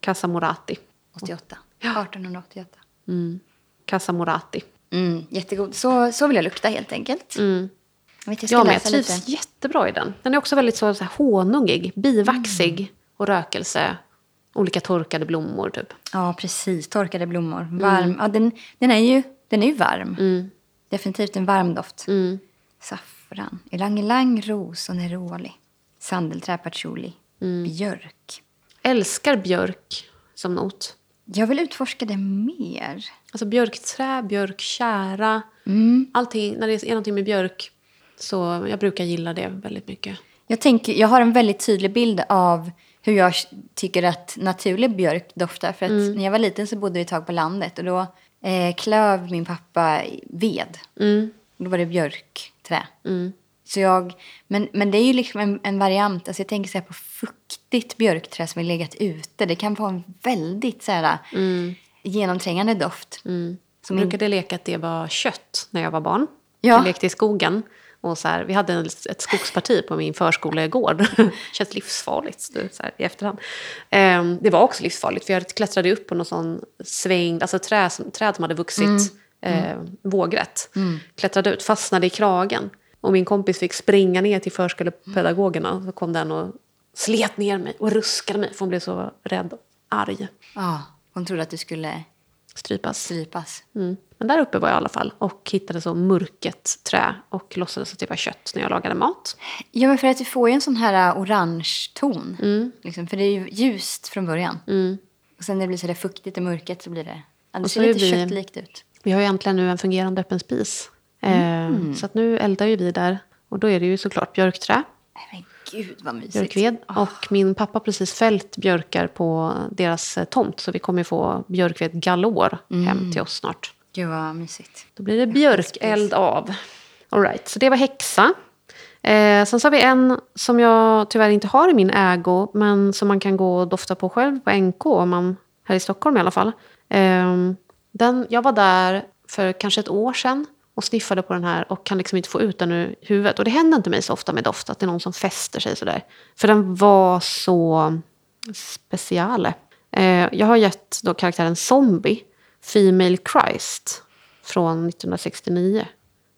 Casa Morati. 1888. Casa Morati. Mm, jättegod. Så, så vill jag lukta helt enkelt. Mm. Jag, vet, jag Ja, men jag trivs lite. jättebra i den. Den är också väldigt så, så här, honungig, bivaxig Mm. och rökelse. Olika torkade blommor typ. Ja, precis. Torkade blommor. Varm. Ja, den, den, är ju, den är ju varm. Definitivt en varm doft. Mm. Saffran, ylang-ylang, ros och neroli. Sandelträ, patchouli, Mm. björk. Älskar björk som not. Jag vill utforska det mer. Alltså björkträ, björkkära. Mm. Allting, när det är någonting med björk så jag brukar gilla det väldigt mycket. Jag, tänker, jag har en väldigt tydlig bild av hur jag tycker att naturlig björk doftar. För att Mm. när jag var liten så bodde vi ett tag på landet och då eh, klöv min pappa ved. Mm. Då var det björkträ. Så jag, men, men det är ju liksom en, en variant. Alltså jag tänker så på fuktigt björkträ som är legat ute. Det kan vara en väldigt så här, genomträngande doft. Jag Som in, brukade leka att det var kött när jag var barn. Ja. Jag lekte i skogen. Och så här, vi hade en- ett skogsparti på min förskolegård. *laughs* Känns livsfarligt så här, i efterhand. Ehm, det var också livsfarligt för jag klättrade upp på någon sån svängd, alltså trä, träd som hade vuxit eh, vågrätt. Klättrade ut, fastnade i kragen. Och min kompis fick springa ner till förskolepedagogerna. Så kom den och slet ner mig och ruskade mig för hon blev så rädd och arg. ja, hon trodde att du skulle Strypas. strypas. Mm. Men där uppe var jag i alla fall och hittade så murket trä och låtsades att det var kött när jag lagade mat. Ja, men för att du får ju en sån här uh, orange ton. Mm. Liksom, för det är ju ljust från början. Och sen när det blir så där fuktigt och mörket så blir det... Ja, det Och ser lite vi- köttlikt ut. Vi har ju äntligen nu en fungerande öppen spis. Eh, så att nu eldar ju vi där. Och då är det ju såklart björkträ, men gud vad mysigt. björkved. Och min pappa har precis fällt björkar på deras eh, tomt. Så vi kommer få björkved galor hem till oss snart. Gud vad mysigt. Då blir det björkeld av. All right, så det var häxa. Eh, sen så har vi en som jag tyvärr inte har i min ägo, men som man kan gå och dofta på själv på NK, om man, här i Stockholm i alla fall. Eh, den, jag var där för kanske ett år sedan och sniffade på den här och kan liksom inte få ut den ur huvudet. Och det händer inte mig så ofta med doft, att det är någon som fäster sig sådär. För den var så speciale. Eh, jag har gett då karaktären Zombie, Female Christ, från 1969.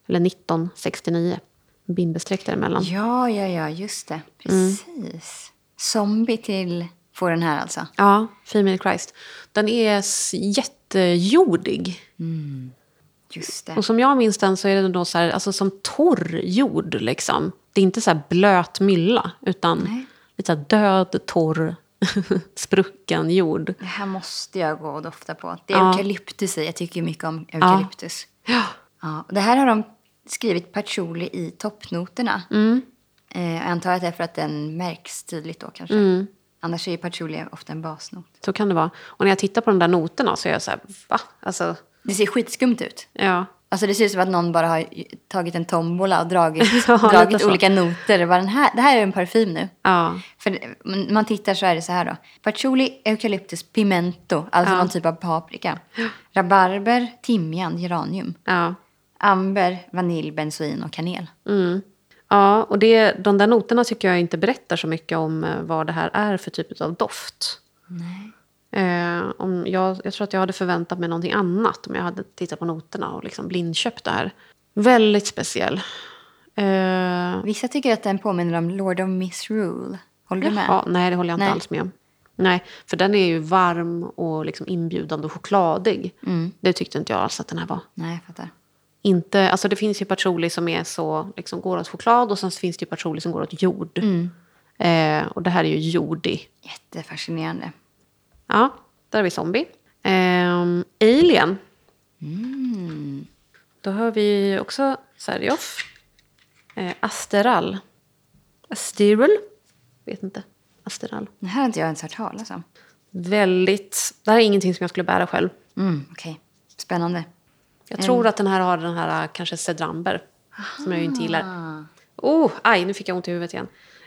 Eller 1969. Bindestreck däremellan. Ja, ja, ja, just det. Precis. Zombie till får den här alltså. Ja, Female Christ. Den är jättejordig. Just det. Och som jag minns den så är den då så här, alltså som torr jord liksom. Det är inte så här blöt mylla, utan Nej. lite död, torr, *laughs* sprucken jord. Det här måste jag gå och dofta på. Det är Ja. eukalyptus i. Jag tycker mycket om eukalyptus. Ja. Ja. det här har de skrivit patchouli i toppnoterna. Mm. Eh, jag antar att det är för att den märks tydligt då kanske. Mm. Annars är ju patchouli ofta en basnot. Så kan det vara. Och när jag tittar på de där noterna så är jag så här, va? Alltså, Det ser skitskumt ut. ja. Alltså det ser ut som att någon bara har tagit en tombola och dragit, *laughs* Ja, dragit olika noter. Bara den här, det här är en parfym nu. Ja. För man tittar så är det så här då. Patchouli, eucalyptus, pimento, alltså Ja. någon typ av paprika. Rabarber, timjan, geranium. Ja. Amber, vanilj, benzoin och kanel. Mm. Ja, och det, de där noterna tycker jag inte berättar så mycket om eh, vad det här är för typ av doft. Nej. Eh, om jag, jag tror att jag hade förväntat mig någonting annat om jag hade tittat på noterna och liksom blindköpt det här. Väldigt speciell. Eh, Vissa tycker att den påminner om Lord of Misrule. Håller du med? nej, det håller jag inte Nej. alls med om. Nej, för den är ju varm och liksom inbjudande och chokladig. Mm. Det tyckte inte jag alls att den här var. Nej, jag fattar. Inte, alltså det finns ju patchouli som är så, liksom går åt choklad och sen finns det ju patchouli som går åt jord. Mm. Eh, och det här är ju jordig. Jättefascinerande. Ja, där har vi zombie. Ehm, Alien. Mm. Då har vi också Serjoff. Eh, Asteral. Asteral? Vet inte. Asteral. Det här har inte jag ens hört talas om. Väldigt... Det här är ingenting som jag skulle bära själv. Mm, Okej, spännande. Jag tror att den här har den här kanske cedramber. Som jag ju inte gillar. Oh, aj, nu fick jag ont i huvudet igen.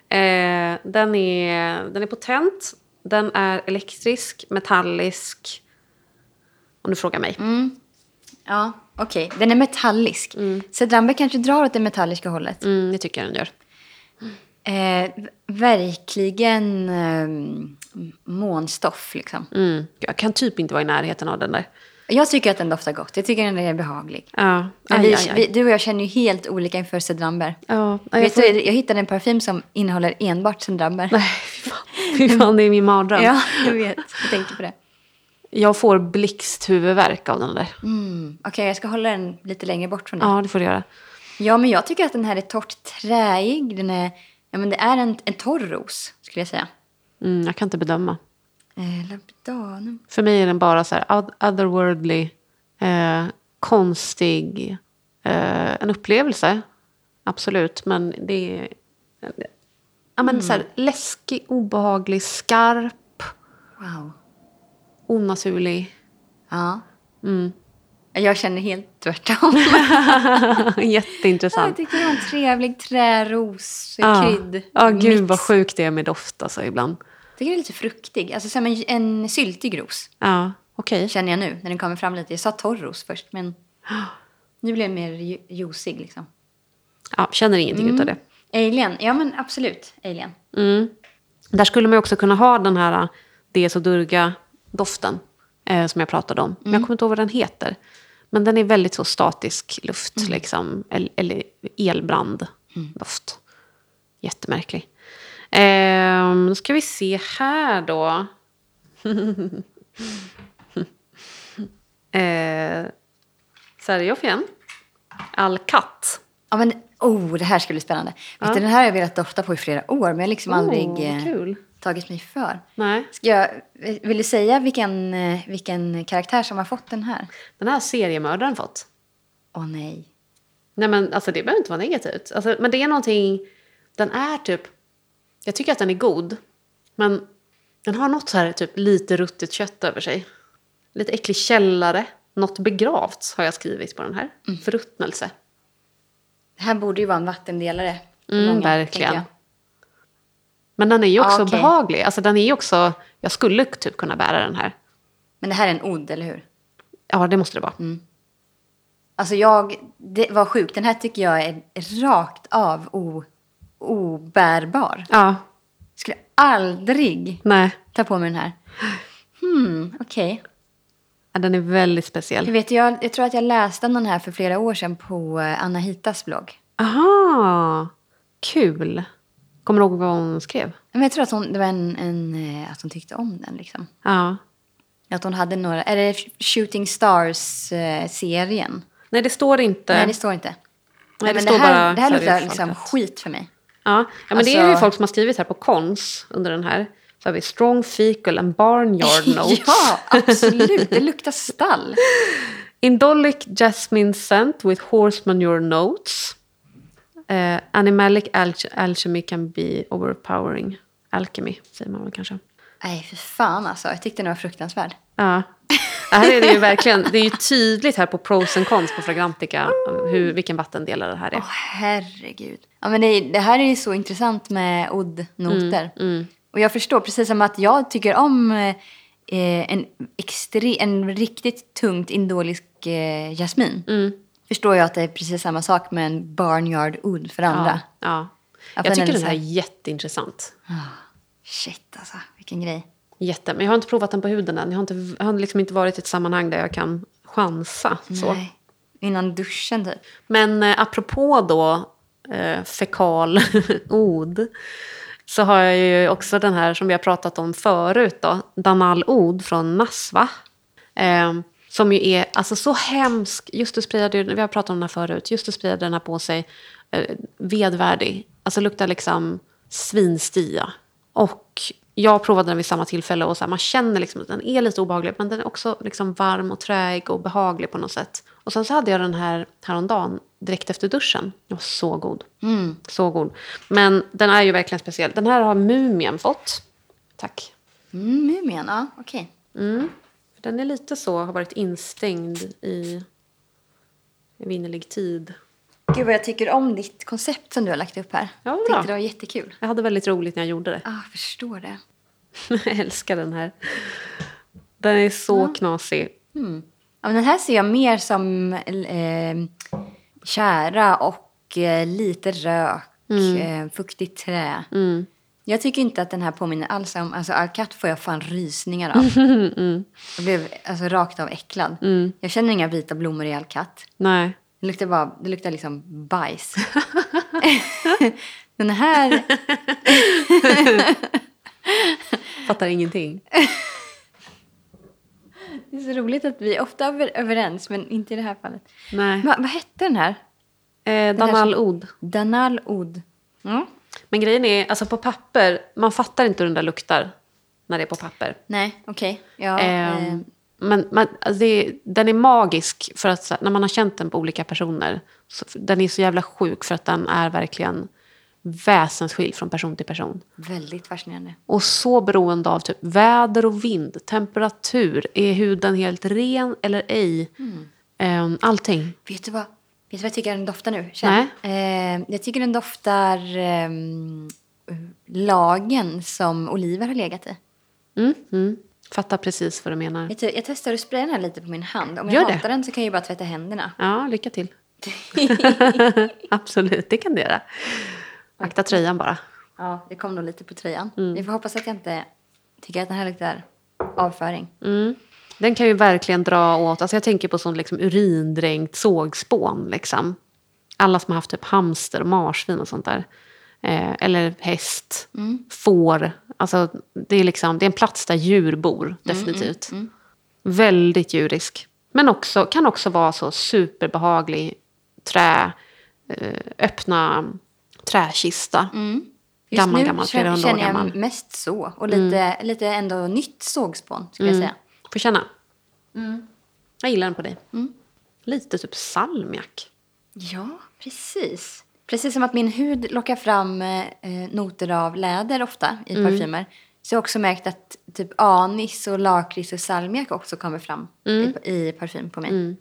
Eh, den, är, den är potent. Den är elektrisk, metallisk. Om du frågar mig. Ja, okej. Den är metallisk. Mm. Cedramber kanske drar åt det metalliska hållet. Mm, det tycker jag den gör. Eh, verkligen eh, månstoff liksom. Mm. Jag kan typ inte vara i närheten av den där. Jag tycker att den doftar gott. Jag tycker att den är behaglig. Ja, aj, vi, aj, aj. Vi, du och jag känner ju helt olika inför cedramber. Ja, jag, Vet får... du, jag hittade en parfym som innehåller enbart cedramber. Nej, fan. *laughs* Fy fan, det är min mardröm. Ja, jag vet. Jag tänkte på det. Jag får blixthuvudvärk av den där. Mm. Okej, jag ska hålla den lite längre bort från dig. Ja. Ja, det får du göra. men jag tycker att den här är torrt träig. Den är, ja, men det är en, en torr ros, skulle jag säga. Mm, jag kan inte bedöma. Eh, Labidanum. För mig är den bara så här oth- otherworldly, eh, konstig, eh, en upplevelse. Absolut, men det är... Ja, men så här, läskig, obehaglig, skarp, Wow. onaturlig. Ja. Mm. Jag känner helt tvärtom. *laughs* jag Jätteintressant. tycker det var en trevlig träros, Ja, krydd. ja gud vad sjukt det är med doft alltså ibland. Jag tycker det är lite fruktig. Alltså som en, en syltig ros. Ja, okej. Känner jag nu när den kommer fram lite. Jag sa torr ros först men *gasps* nu blir den mer ju- juicig liksom. Ja, känner ingenting utav det. Alien, ja men absolut Alien. Mm. Där skulle man också kunna ha den här Des och Durga-doften eh, som jag pratade om. Men jag kommer inte ihåg vad den heter. Men den är väldigt så statisk luft, liksom. Eller, eller elbrand-doft. Jättemärklig. Ehm, då ska vi se här då. *laughs* eh, Serjoff igen. Alkat. Ja men oh det här skulle bli spännande. Vet du, den här har jag velat dofta på i flera år men jag har liksom aldrig vad eh, kul. tagit mig för. Nej. Ska jag, vill du säga vilken, eh, vilken karaktär som har fått den här? Den här har seriemördaren fått. Åh nej. Nej men alltså det behöver inte vara negativt. Alltså, men det är någonting, den är typ, jag tycker att den är god. Men den har något så här typ lite ruttet kött över sig. Lite äcklig källare. Något begravt har jag skrivit på den här. Förruttnelse. Det här borde ju vara en vattendelare. Mm, många, verkligen. jag. Men den är ju också Ja, okej. behaglig. Alltså den är ju också, jag skulle typ kunna bära den här. Men det här är en odd, eller hur? Ja det måste det vara. Alltså jag, det var sjukt. Den här tycker jag är rakt av o, obärbar. Ja, Skulle aldrig nej. ta på mig den här. Hmm, okej. Ja, den är väldigt Jag, speciell. vet, jag, jag tror att jag läste om den här för flera år sedan på eh, Anna Hitas blogg. Aha, kul. Kommer du ihåg vad hon skrev? Men jag tror att hon, det var en, en, eh, att hon tyckte om den. Liksom. Ja. Att hon hade några... Är det Shooting Stars-serien? Nej, det står inte. Nej, det står inte. Nej, det men står det här, bara det här luktar liksom skit för mig. Ja, ja men det är ju Alltså- folk som har skrivit här på kons under den här. Så har vi strong fecal and barnyard *laughs* notes. ja, absolut. Det luktar stall. Indolic jasmine scent with horse manure notes. Eh, animalic alch- alchemy can be overpowering. Alchemy säger man väl kanske. Nej, för fan alltså. Jag tyckte den var fruktansvärd. Ja. här är det ju verkligen, det är ju tydligt här på pros and cons på Fragrantica hur, vilken vattendelare det här är. Åh, herregud. Ja, men det, det här är ju så intressant med oddnoter. Mm, Och jag förstår, precis som att jag tycker om eh, en, extre, en riktigt tungt indolisk eh, jasmin. Mm. Förstår jag att det är precis samma sak med en barnyard oud för andra. Ja, ja. Jag den tycker den så här är jätteintressant. Shit alltså, vilken grej. Jätte, men jag har inte provat den på huden än. Jag har, inte, jag har liksom inte varit i ett sammanhang där jag kan chansa. Så. Nej. Innan duschen typ. Men eh, apropå då eh, fekal od *laughs* så har jag ju också den här som vi har pratat om förut då, Danal od från Nasva. Eh, som ju är alltså så hemsk. Just det sprayade, vi har pratat om den här förut. Just det den här på sig eh, vedvärdig. Alltså luktar liksom svinstia. Och jag provade den vid samma tillfälle och så här, man känner liksom att den är lite obehaglig men den är också liksom varm och träig och behaglig på något sätt. Och sen så hade jag den här häromdagen direkt efter duschen. Den var så god. Så god. Men den är ju verkligen speciell. Den här har Mumien fått. Tack. Mm, Mumien, ja okej. Mm. För Den är lite så, har varit instängd i evinnerlig tid. Gud vad jag tycker om ditt koncept som du har lagt upp här. Ja, Tyckte det var jättekul. Jag hade väldigt roligt när jag gjorde det. Ja, jag förstår det. *laughs* Jag älskar den här. Den är så knasig. Ja, men den här ser jag mer som eh, kära och eh, lite rök, eh, fuktigt trä. Jag tycker inte att den här påminner alls om... Alltså Alcat får jag fan rysningar av. *laughs* Jag blev alltså, rakt av äcklad. Jag känner inga vita blommor i Alcat. Nej. Det luktar, bara, det luktar liksom bajs. *laughs* den här... *laughs* Fattar ingenting. Det är så roligt att vi är ofta över, överens, men inte i det här fallet. Nej. Va, vad hette den här? Eh, Danal Od. Danal Oud. Mm. Men grejen är, alltså på papper, man fattar inte hur den där luktar när det är på papper. Nej, okej. Ja, Ehm, eh, Men man, alltså det, den är magisk för att när man har känt den på olika personer. Så, den är så jävla sjuk för att den är verkligen väsensskild från person till person. väldigt fascinerande. Och så beroende av typ väder och vind, temperatur. Är huden helt ren eller ej? Ehm, allting. Vet du vad, vet du vad jag tycker den doftar nu? Känn. Eh, jag tycker den doftar ehm, lagen som oliver har legat i. Mm, mm. Fattar precis vad du menar. Jag, te- jag testar att spraya den här lite på min hand. Om jag Gör det. hatar den så kan jag ju bara tvätta händerna. Ja, lycka till. *laughs* *laughs* Absolut, det kan det göra. Akta tröjan bara. Ja, det kom nog lite på tröjan. Mm. Vi får hoppas att jag inte tycker att den här luktar avföring. Mm. Den kan ju verkligen dra åt, alltså jag tänker på sån liksom urindränkt sågspån. Liksom. Alla som har haft typ hamster och marsvin och sånt där. Eh, eller häst, får. Alltså, det, är liksom, det är en plats där djur bor, definitivt. Väldigt djurisk. Men också, kan också vara så superbehaglig trä, eh, öppna träkista. Just Gammal, nu gammal, känner, känner jag gammal. mest så. Och lite, lite ändå nytt sågspån skulle jag säga. Får känna. Jag gillar den på dig. Lite typ salmiak. Ja, precis. Precis som att min hud lockar fram eh, noter av läder ofta i parfymer. Så jag har också märkt att typ anis och lakrits och salmiak också kommer fram i, i parfym på mig. Gud,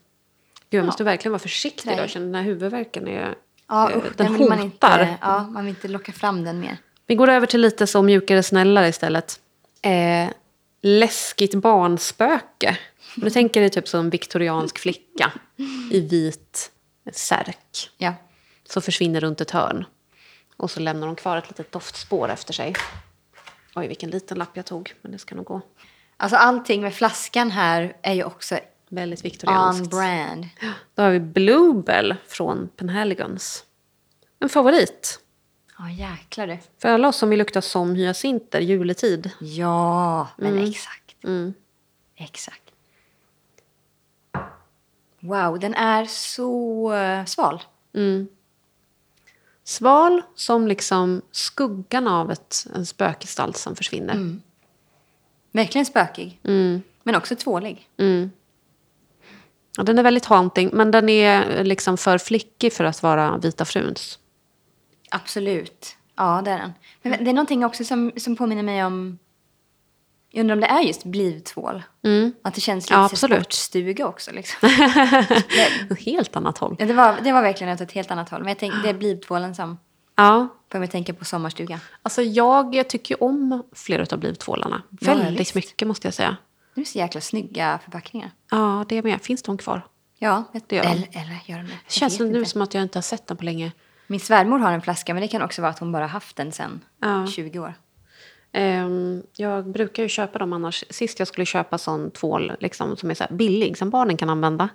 jag måste verkligen vara försiktig. Trä. Jag känner den här huvudvärken är... Ja, eh, usch, den den vill man hotar. inte, ja, man vill inte locka fram den mer. Vi går över till lite så mjukare, snällare istället. Eh, läskigt barnspöke. Du tänker dig typ som en viktoriansk flicka i vit särk. Ja. Så försvinner runt ett hörn. Och så lämnar hon kvar ett litet doftspår efter sig. Oj, vilken liten lapp jag tog. Men det ska nog gå. Alltså allting med flaskan här är ju också Väldigt on viktorianskt. brand. Då har vi Bluebell från Penhaligons. En favorit. Ja, jäklar du. För alla oss som vill lukta som hyacinter juletid. Ja, men exakt. Mm. Exakt. Wow, den är så eh, sval. Sval som liksom skuggan av ett, en spökgestalt som försvinner. Verkligen spökig. Mm. Men också tvålig. Ja, den är väldigt haunting, men den är liksom för flickig för att vara Vita fruns. Absolut. Ja, det är den. Men det är någonting också som, som påminner mig om Jag undrar om det är just blivtvål. Att det känns lite Ja, sportstuga också. Liksom. *laughs* Ett helt annat håll. Det, var, det var verkligen åt ett helt annat håll. Men jag tänk, det är blivtvålen som Ja, får mig tänka på sommarstuga. alltså jag tycker om flera av blivtvålarna. Ja, Väldigt visst. mycket måste jag säga. Det är så jäkla snygga förpackningar. Ja, det är med. Finns de kvar? Ja, Det gör de. eller, eller gör de det? Det känns nu inte. som att jag inte har sett den på länge. Min svärmor har en flaska, men det kan också vara att hon bara haft den sedan Ja. 20 år. Ehm, jag brukar ju köpa dem annars. Sist jag skulle köpa sån tvål liksom, som är så billig, som barnen kan använda.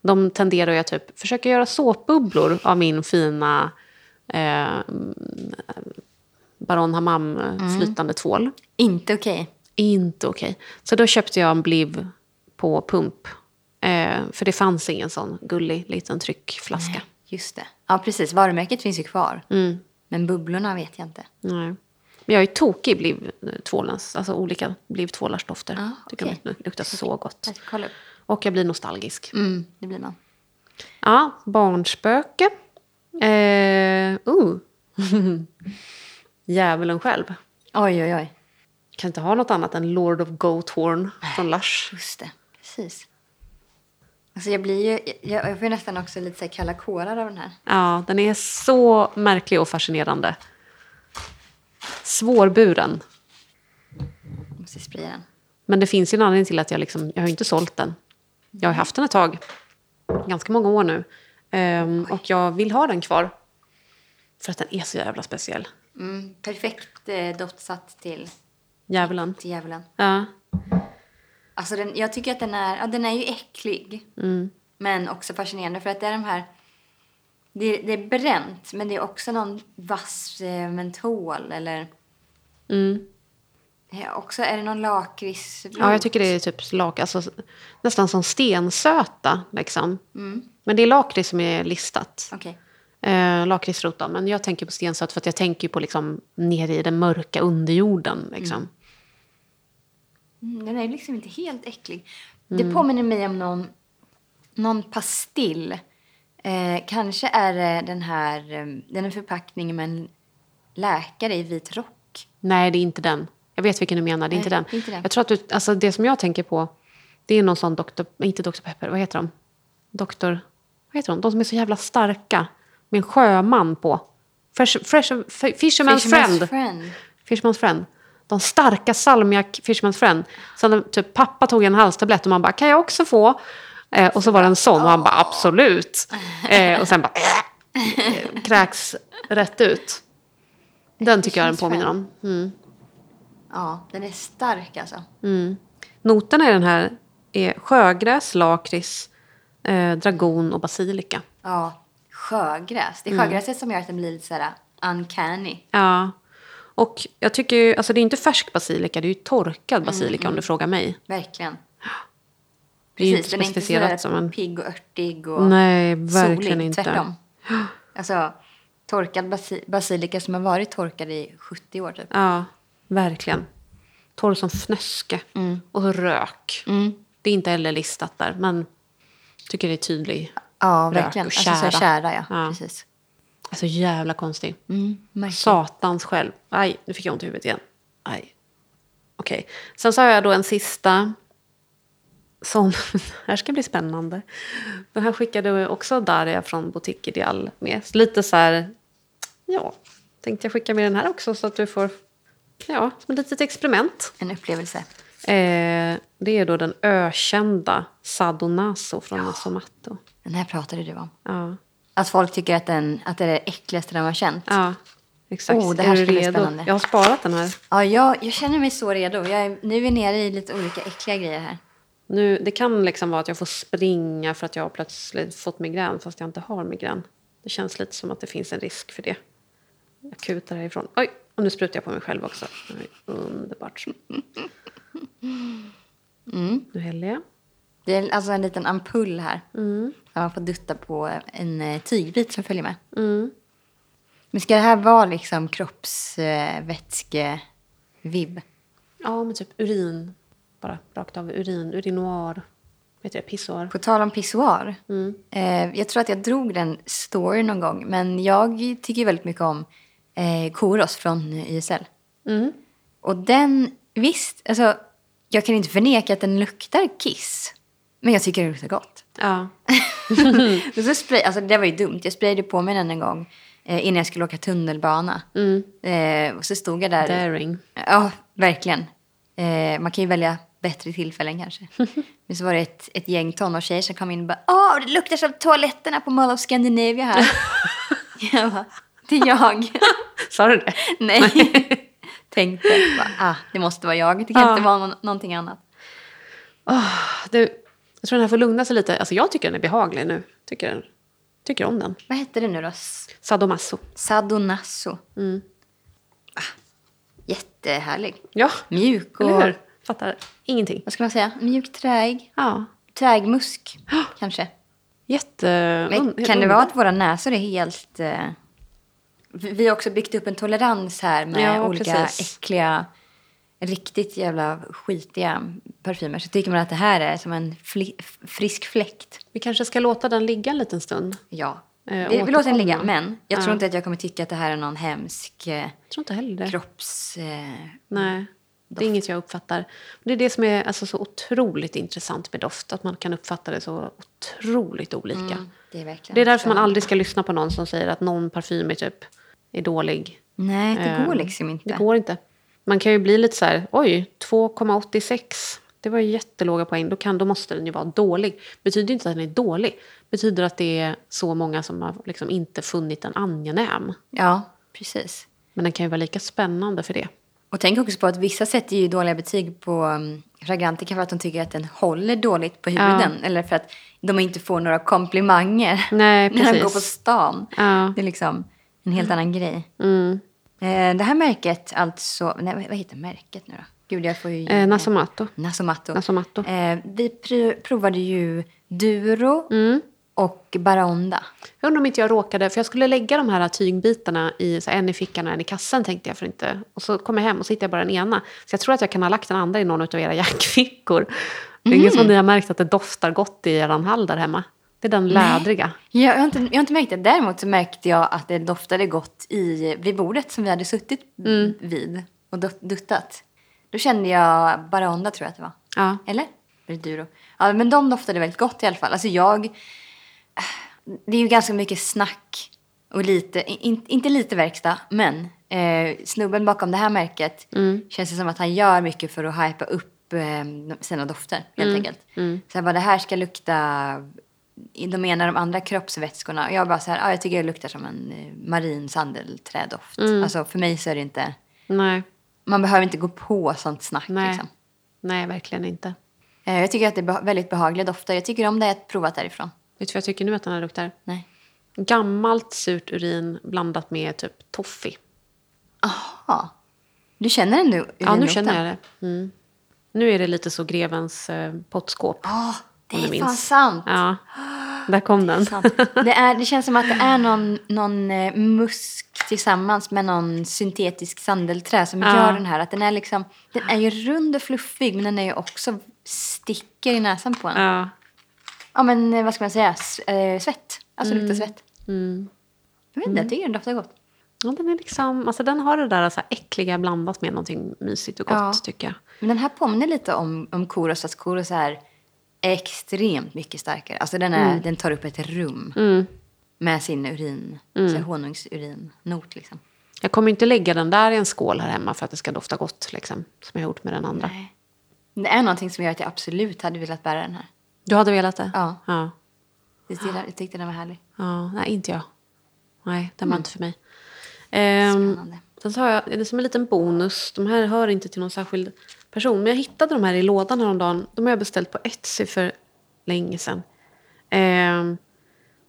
De tenderar jag typ försöka göra såpbubblor av min fina eh, Baron Hammam flytande tvål. Inte okej. Inte okej. Så då köpte jag en bliv på pump. Eh, för det fanns ingen sån gullig liten tryckflaska. Just det. Ja, precis. Varumärket finns ju kvar. Mm. Men bubblorna vet jag inte. Nej. Men jag är tokig i blivtvålens, alltså olika blivtvålars dofter. Ja, Tycker de luktar så gott. Jag. Och jag blir nostalgisk. Mm, det blir man. Ja, barnspöke. Eh, uh. *laughs* Djävulen själv. Oj, oj, oj. Kan inte ha något annat än Lord of Goathorn från Lush. Just det. Precis. Alltså jag blir ju... Jag, jag får ju nästan också lite så kalla kårar av den här. Ja, den är så märklig och fascinerande. Svårburen. Jag måste spraya den. Men det finns ju en anledning till att jag liksom, jag har inte sålt den. Jag har haft den ett tag. Ganska många år nu. Ehm, och jag vill ha den kvar. För att den är så jävla speciell. Mm, perfekt eh, doftsatt till, Djävulen. till djävulen. Ja. Alltså den, jag tycker att den är, ja, den är ju äcklig. Men också fascinerande för att det är de här... Det, det är bränt men det är också någon vass eh, mentol eller... Mm. Är också, är det någon lakrits? ja, jag tycker det är typ lak, alltså, nästan som stensöta. Liksom. Men det är lakrits som är listat. Okej. Eh, Lakritsrot. Men jag tänker på stensöt för att jag tänker på liksom, nere i den mörka underjorden. Liksom. Mm, den är liksom inte helt äcklig. Det påminner mig om någon, någon pastill. Eh, kanske är det den här, eh, den är förpackning med en läkare i vit rock. Nej, det är inte den. Jag vet vilken du menar. Det är inte Nej, den. inte den. Jag tror att du, alltså det som jag tänker på, det är någon sån doktor, inte Dr. Pepper, vad heter de? Doktor, vad heter de? De som är så jävla starka. Med en sjöman på. Fresh, fresh, f- fisherman's, friend. friend. Fisherman's friend. De starka salmiak Fisherman's friend. Sen typ pappa tog en halstablett och man bara, kan jag också få? Eh, och så var det en sån och han bara, absolut. Eh, och sen bara, eh, kräks rätt ut. Den tycker jag den påminner om. Mm. Ja, den är stark alltså. Noterna i den här är sjögräs, lakrits, eh, dragon och basilika. Ja, sjögräs. Det är Mm. sjögräset som gör att den blir lite sådär uncanny. Ja. Och jag tycker ju, alltså det är inte färsk basilika, det är ju torkad basilika Mm, om du frågar mig. Verkligen. Det är ju Precis, inte den är inte som en... pigg och örtig och Nej, verkligen solig. inte. Tvärtom. *gasps* Alltså, torkad basi- basilika som har varit torkad i 70 år typ. Ja, verkligen. Torr som fnöske. Mm. Och rök. Det är inte heller listat där, men tycker det är tydlig. Ja, Rök verkligen. och Alltså så tjära. kära, ja. Ja. Precis. Alltså jävla konstig. Mm. Satans själv. Aj, nu fick jag ont i huvudet igen. Aj. Okej. Sen så har jag då en sista. Som, *laughs* här ska bli spännande. Den här skickade också Daria från Boutique Ideal med. Lite så här, ja, tänkte jag skicka med den här också så att du får, ja, som ett litet experiment. En upplevelse. Eh, det är då den ökända Sadonaso från Nasomatto. Den här pratade du om. Ja, Att folk tycker att, den, att det är det äckligaste de har känt. ja, exakt. Oh, det här är du redo? spännande. Jag har sparat den här. Ja, jag, jag känner mig så redo. Jag är, nu är vi nere i lite olika äckliga grejer här. Nu, det kan liksom vara att jag får springa för att jag har plötsligt fått migrän fast jag inte har migrän. Det känns lite som att det finns en risk för det. Jag kutar härifrån. Oj, och nu sprutar jag på mig själv också. Underbart. *laughs* Nu häller jag. Det är alltså en liten ampull här. Mm. Där man får dutta på en eh, tygbit som följer med. Mm. Men ska det här vara liksom kroppsvätskevibb? Ja, men typ urin. Bara rakt av urin. Urinoir. Vet det? Pissoar. På tal om pissoar. Mm. Eh, jag tror att jag drog den story någon gång. Men jag tycker väldigt mycket om eh, Koros från YSL. Mm. Och den, visst, alltså Jag kan inte förneka att den luktar kiss. Men jag tycker det luktar gott. Ja. *laughs* Så spray, alltså det var ju dumt. Jag sprayade på mig den en gång eh, innan jag skulle åka tunnelbana. Eh, och så stod jag där. Daring. Ja, verkligen. Eh, man kan ju välja bättre tillfällen kanske. *laughs* Men så var det ett, ett gäng tonårstjejer som kom in och bara Åh, det luktar som toaletterna på Mall of Scandinavia här. *laughs* jag bara, det är jag. Sa du det? Nej. Tänkte, bara, ah, det måste vara jag. Det kan Ja. inte vara någon, någonting annat. Du, jag tror den här får lugna sig lite. Alltså jag tycker den är behaglig nu. Tycker, den, tycker om den. Vad hette det nu då? Sadomaso. Sadonasso. Mm. Ah, jättehärlig. Ja, Mjuk och, eller hur? Fattar ingenting. vad ska man säga, mjuk träig. Ja, Trägmusk, kanske. jätte... Men kan det vara att våra näsor är helt... Eh, vi vi har också byggt upp en tolerans här med Ja, olika precis. äckliga, riktigt jävla skitiga parfymer. Så tycker man att det här är som en frisk fläkt. Vi kanske ska låta den ligga en liten stund. Ja. Eh, vi, låter den ligga, men jag tror Ja. inte att jag kommer tycka att det här är någon hemsk eh, tror kropps... Eh, Nej, det är inget jag uppfattar. Det är det som är alltså, så otroligt intressant med doft. Att man kan uppfatta det så otroligt olika. mm, det är verkligen... Det är därför man aldrig ska lyssna på någon som säger att någon parfym är, typ, är dålig. Nej, det går Eh, liksom inte. Det går inte. Man kan ju bli lite så här, oj, 2,86. Det var ju jättelåga poäng. Då, kan, då måste den ju vara dålig. Betyder inte att den är dålig. Betyder att det är så många som har liksom inte funnit den angenäm. Ja, precis. Men den kan ju vara lika spännande för det. Och tänk också på att vissa sätter ju dåliga betyg på um, Fragrantica för att de tycker att den håller dåligt på huden. Eller för att de inte får några komplimanger Nej, *laughs* när de går på stan. Ja. Det är liksom en helt annan grej. Mm. Eh, det här märket alltså, nej, vad- heter märket nu då? Gud, jag får ju... Eh, Nasomato. Nasomatto. Nasomatto. Eh, vi pr- provade ju Duro Mm. och Baronda. Jag undrar om inte jag råkade, för jag skulle lägga de här tygbitarna i så här, en i fickan och en i kassen tänkte jag för inte. Och så kom jag hem och så hittade jag bara den ena. Så jag tror att jag kan ha lagt den andra i någon av era *laughs* jackfickor. Det är ingen som ni har märkt att det doftar gott i er hall där hemma. Det är den lädriga. Jag har, inte, jag har inte märkt det. Däremot så märkte jag att det doftade gott i, vid bordet som vi hade suttit vid och dut- duttat. Då kände jag Baronda tror jag att det var. Ja. Eller? Eller Duro. Ja, men de doftade väldigt gott i alla fall. Alltså jag... Det är ju ganska mycket snack och lite, in, inte lite verkstad, men eh, snubben bakom det här märket känns det som att han gör mycket för att hypa upp eh, sina dofter helt enkelt. Så här, vad det här ska lukta, de ena de andra kroppsvätskorna. Jag bara så här, ah, jag tycker det luktar som en eh, marin sandelträdoft. Alltså för mig så är det inte, Nej. man behöver inte gå på sånt snack Nej. liksom. Nej, verkligen inte. Eh, Jag tycker att det är väldigt behagliga dofter. Jag tycker om det jag provat därifrån. Vet du vad jag tycker nu att den här luktar? Nej. Gammalt surt urin blandat med typ toffee. Aha. Du känner den nu? Ja, nu känner jag det. Mm. Nu är det lite så grevens eh, pottskåp. Ja, det är fan sant. Ja, där kom den. *laughs* Det, är, det känns som att det är någon, någon eh, musk tillsammans med någon syntetisk sandelträ som Ja. gör den här. Att den är liksom, den är ju rund och fluffig men den är ju också sticker i näsan på en. Ja, Ja. men eh, vad ska man säga? Eh, svett. Alltså luktar svett. Mm. Jag vet inte, jag tycker den doftar gott. Ja, den, är liksom, alltså den har det där så här äckliga blandat med någonting mysigt och gott Ja. tycker jag. Men den här påminner lite om, om Koros, fast Koros är extremt mycket starkare. Alltså den, är, den tar upp ett rum Mm. med sin urin, mm. honungsurinnot liksom. Jag kommer inte lägga den där i en skål här hemma för att det ska dofta gott. Liksom, som jag har gjort med den andra. Nej. Det är någonting som gör att jag absolut hade velat bära den här. Du hade velat det? Ja. ja. Jag tyckte, jag tyckte den var härlig. Ja, nej, inte jag. Nej, den var inte för mig. Ehm, Spännande. sen så har jag, det är som en liten bonus. De här hör inte till någon särskild person. Men jag hittade de här i lådan häromdagen. De har jag beställt på Etsy för länge sedan. Eh,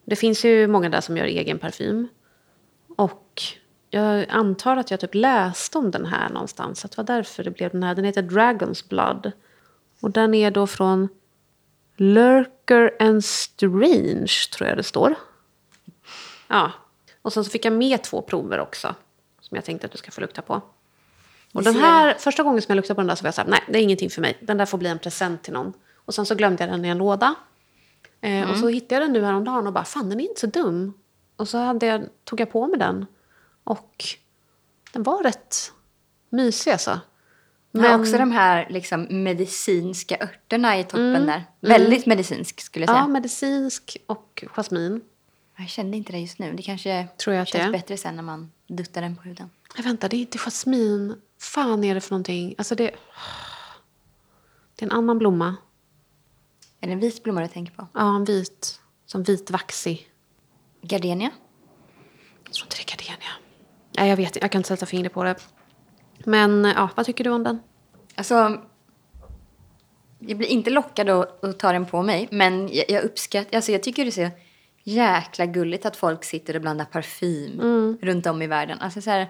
det finns ju många där som gör egen parfym. Och jag antar att jag typ läste om den här någonstans. Att det var därför det blev den här. Den heter Dragon's Blood. Och den är då från Lurker and Strange, tror jag det står. Ja. Och sen så fick jag med två prover också. Som jag tänkte att du ska få lukta på. Och den här, första gången som jag luktade på den där så var jag så här, nej det är ingenting för mig. Den där får bli en present till någon. Och sen så glömde jag den i en låda. Eh, Och så hittade jag den nu häromdagen och bara, fan den är inte så dum. Och så hade jag, tog jag på mig den. Och den var rätt mysig alltså. Men Men- också de här liksom, medicinska örterna i toppen där. Väldigt medicinsk skulle jag säga. Ja, medicinsk och jasmin. Jag kände inte det just nu. Det kanske Tror jag känns det bättre sen när man duttar den på huden. Nej, vänta, det är inte jasmin. Fan är det för någonting? Alltså det... Det är en annan blomma. Är det en vit blomma du tänker på? Ja, en vit. Som vitvaxig. Gardenia? Jag tror inte det är gardenia. Nej, jag vet. Jag kan inte sätta fingret på det. Men ja, vad tycker du om den? Alltså, jag blir inte lockad att, att ta den på mig, men jag, jag uppskattar, alltså jag tycker det är så jäkla gulligt att folk sitter och blandar parfym Mm. runt om i världen. Alltså så här,